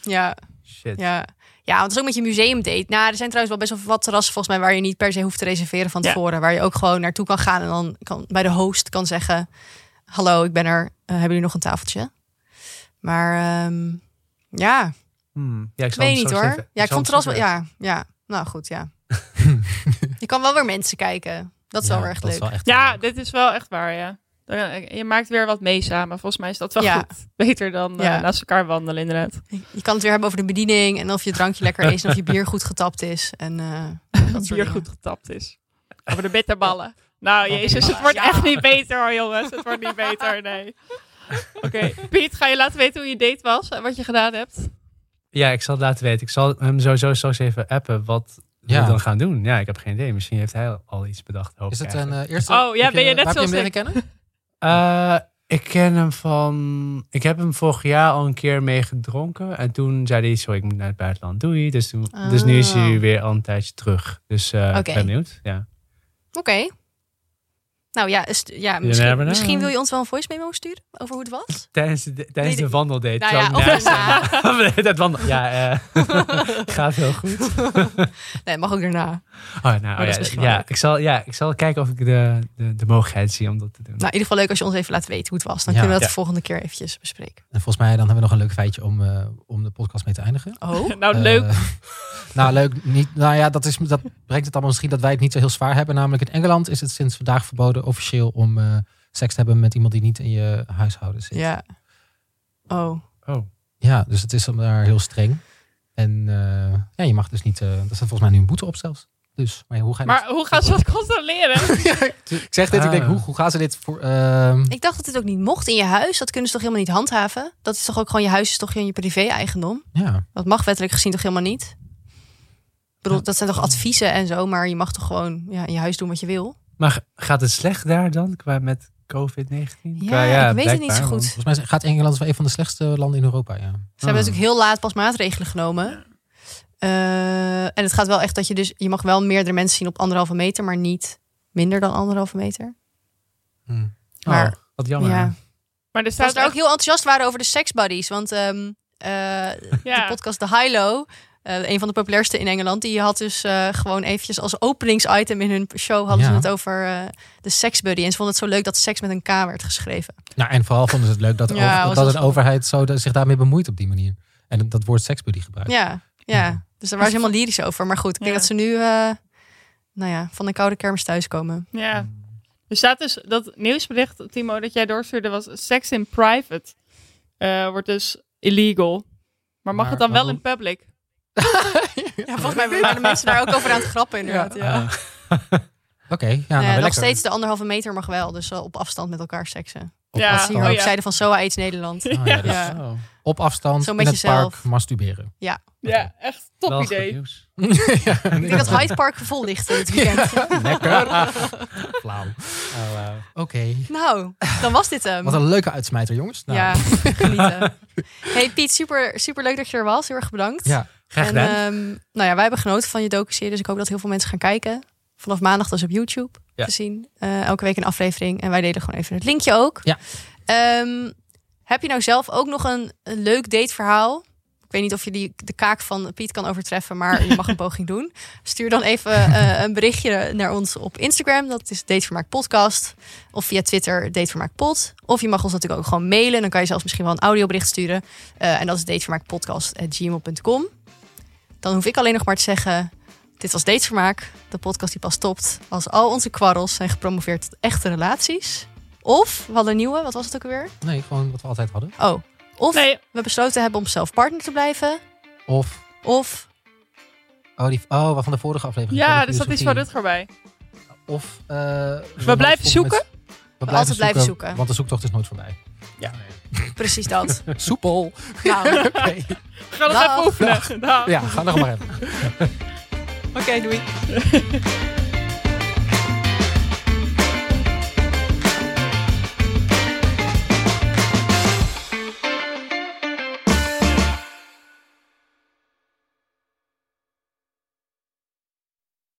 Ja. Shit. Ja. Ja, want het is ook met je museumdate. Nou, er zijn trouwens wel best wel wat terrassen volgens mij waar je niet per se hoeft te reserveren van tevoren. Waar je ook gewoon naartoe kan gaan en dan kan, bij de host kan zeggen: Hallo, ik ben er. Uh, hebben jullie nog een tafeltje? Maar um, ja, Hmm. Ja, ik weet niet hoor. ja, ik vond het wel. Ja, ja, nou goed, ja. *laughs* je kan wel weer mensen kijken. Dat is wel echt leuk. ja, dit is wel echt waar, ja. Je maakt weer wat mee samen. Volgens mij is dat wel goed. Beter dan ja. uh, naast elkaar wandelen, inderdaad. Je kan het weer hebben over de bediening en of je drankje lekker is en of je bier goed getapt is. En, uh, dat bier goed getapt is. Over de bitterballen. *laughs* Nou, jezus, het wordt echt niet beter hoor, jongens. Het wordt niet beter, nee. *laughs* Oké, Piet, ga je laten weten hoe je date was en wat je gedaan hebt? Ja, ik zal het laten weten. Ik zal hem sowieso straks even appen wat we dan gaan doen. Ja, ik heb geen idee. Misschien heeft hij al iets bedacht. Hoop Is het een uh, eerste? Oh ja, ben je, net zoals ik? kennen? Uh, ik ken hem van. Ik heb hem vorig jaar al een keer mee gedronken. En toen zei hij: Sorry, ik moet naar het buitenland. Doei. Dus, toen, dus nu is hij oh. weer al een tijdje terug. Dus uh, okay. benieuwd. Ja. Oké. Nou ja, ja misschien, misschien, wil je ons wel een voice memo sturen over hoe het was? Tijdens de, tijdens de wandeldate. Nou ja, of daarna. *laughs* dat wandel, ja, uh, *laughs* gaat heel goed. *laughs* nee, mag ook daarna. Oh, nou, ja, ja, ik zal, ja, ik zal kijken of ik de, de, de mogelijkheid zie om dat te doen. Nou, in ieder geval leuk als je ons even laat weten hoe het was. Dan kunnen we dat de volgende keer eventjes bespreken. En volgens mij dan hebben we nog een leuk feitje om, uh, om de podcast mee te eindigen. Oh, nou leuk. Uh, nou, leuk. Niet, nou ja, dat, is, dat brengt het allemaal misschien dat wij het niet zo heel zwaar hebben. Namelijk in Engeland is het sinds vandaag verboden officieel om uh, seks te hebben met iemand die niet in je huishouden zit. Ja. Oh. Oh. Ja, dus het is daar heel streng. En uh, ja, je mag dus niet. Uh, er staat volgens mij nu een boete op zelfs. Dus, maar, ja, hoe, ga je maar hoe gaan ze dat controleren? *laughs* ik zeg dit, ik denk, ah. hoe, hoe gaan ze dit voor... Uh... Ik dacht dat het ook niet mocht in je huis. Dat kunnen ze toch helemaal niet handhaven? Dat is toch ook gewoon je huis, is toch gewoon je privé-eigendom? Ja. Dat mag wettelijk gezien toch helemaal niet? Ik bedoel, dat zijn toch adviezen en zo, maar je mag toch gewoon ja, in je huis doen wat je wil? Maar gaat het slecht daar dan qua met COVID-19? Ja, ja, ik weet het niet zo goed. Volgens mij gaat Engeland wel een van de slechtste landen in Europa. Ja. Ze hebben ah. natuurlijk heel laat pas maatregelen genomen. Uh, en het gaat wel echt dat je dus, je mag wel meerdere mensen zien op anderhalve meter, maar niet minder dan anderhalve meter. Hmm. Maar, oh, wat jammer. Ja. Maar er staat er ook heel enthousiast waren over de sex buddies, want um, uh, ja. de podcast The High Low Uh, een van de populairste in Engeland. Die had dus uh, gewoon eventjes als openingsitem in hun show hadden ze het over uh, de seksbuddy. En ze vonden het zo leuk dat seks met een K werd geschreven. Nou, en vooral vonden ze het leuk dat, ja, over, dat een overheid zo zich daarmee bemoeit op die manier. En dat woord seksbuddy gebruikt. Ja, ja. dus daar waren ze helemaal lyrisch over. Maar goed, ik denk dat ze nu nou ja, van een koude kermis thuiskomen. Ja. Er staat dus dat nieuwsbericht, Timo, dat jij doorstuurde was seks in private. wordt dus illegal. Maar mag het dan wel in public? Ja, volgens mij waren de mensen daar ook over aan het grappen inderdaad. Ja. Oké, ja, nou, nog steeds de anderhalve meter mag wel, dus op afstand met elkaar seksen. Op ja, afstand. oh, ja. zeiden van SOA AIDS Nederland. Oh, ja, ja. Op afstand Zo met in het jezelf. park masturberen. Ja. Ja, echt top idee. *laughs* *laughs* ja, ik denk dat Hyde Park vol ligt dit weekend. *laughs* Lekker. Flauw. Oh, Oké. Nou, dan was dit hem. Wat een leuke uitsmijter, jongens. Nou. Ja, genieten. Hey Piet, super, super leuk dat je er was. Heel erg bedankt. Ja, graag gedaan. En, um, nou ja, wij hebben genoten van je docu dus ik hoop dat heel veel mensen gaan kijken. Vanaf maandag dus op YouTube te zien. Uh, elke week een aflevering. En wij delen gewoon even het linkje ook. Ja. Um, heb je nou zelf ook nog een, een leuk dateverhaal? Ik weet niet of je die, de kaak van Piet kan overtreffen, maar je mag een *laughs* poging doen. Stuur dan even uh, een berichtje naar ons op Instagram. Dat is Datevermaak Podcast. Of via Twitter Datevermaak Pod. Of je mag ons natuurlijk ook gewoon mailen. Dan kan je zelfs misschien wel een audiobericht sturen. Uh, en dat is datevermaakpodcast.gmail.com. Dan hoef ik alleen nog maar te zeggen... Dit was Datevermaak, de podcast die pas stopt als al onze kwarrels zijn gepromoveerd tot echte relaties. Of we hadden een nieuwe, wat was het ook alweer? Nee, gewoon wat we altijd hadden. Oh, of nee. we besloten hebben om zelf partner te blijven. Of. Of. Oh, die, oh wat van de vorige aflevering. Ja, er zat iets van Rutger bij. Of. Uh, we, blijven zoeken. we blijven altijd blijven zoeken. Want de zoektocht is nooit voorbij. Ja. Precies dat. *laughs* Soepel. Nou. okay. Ga nog even oefenen. Ja, ga nog maar even. *laughs* Oké, doei.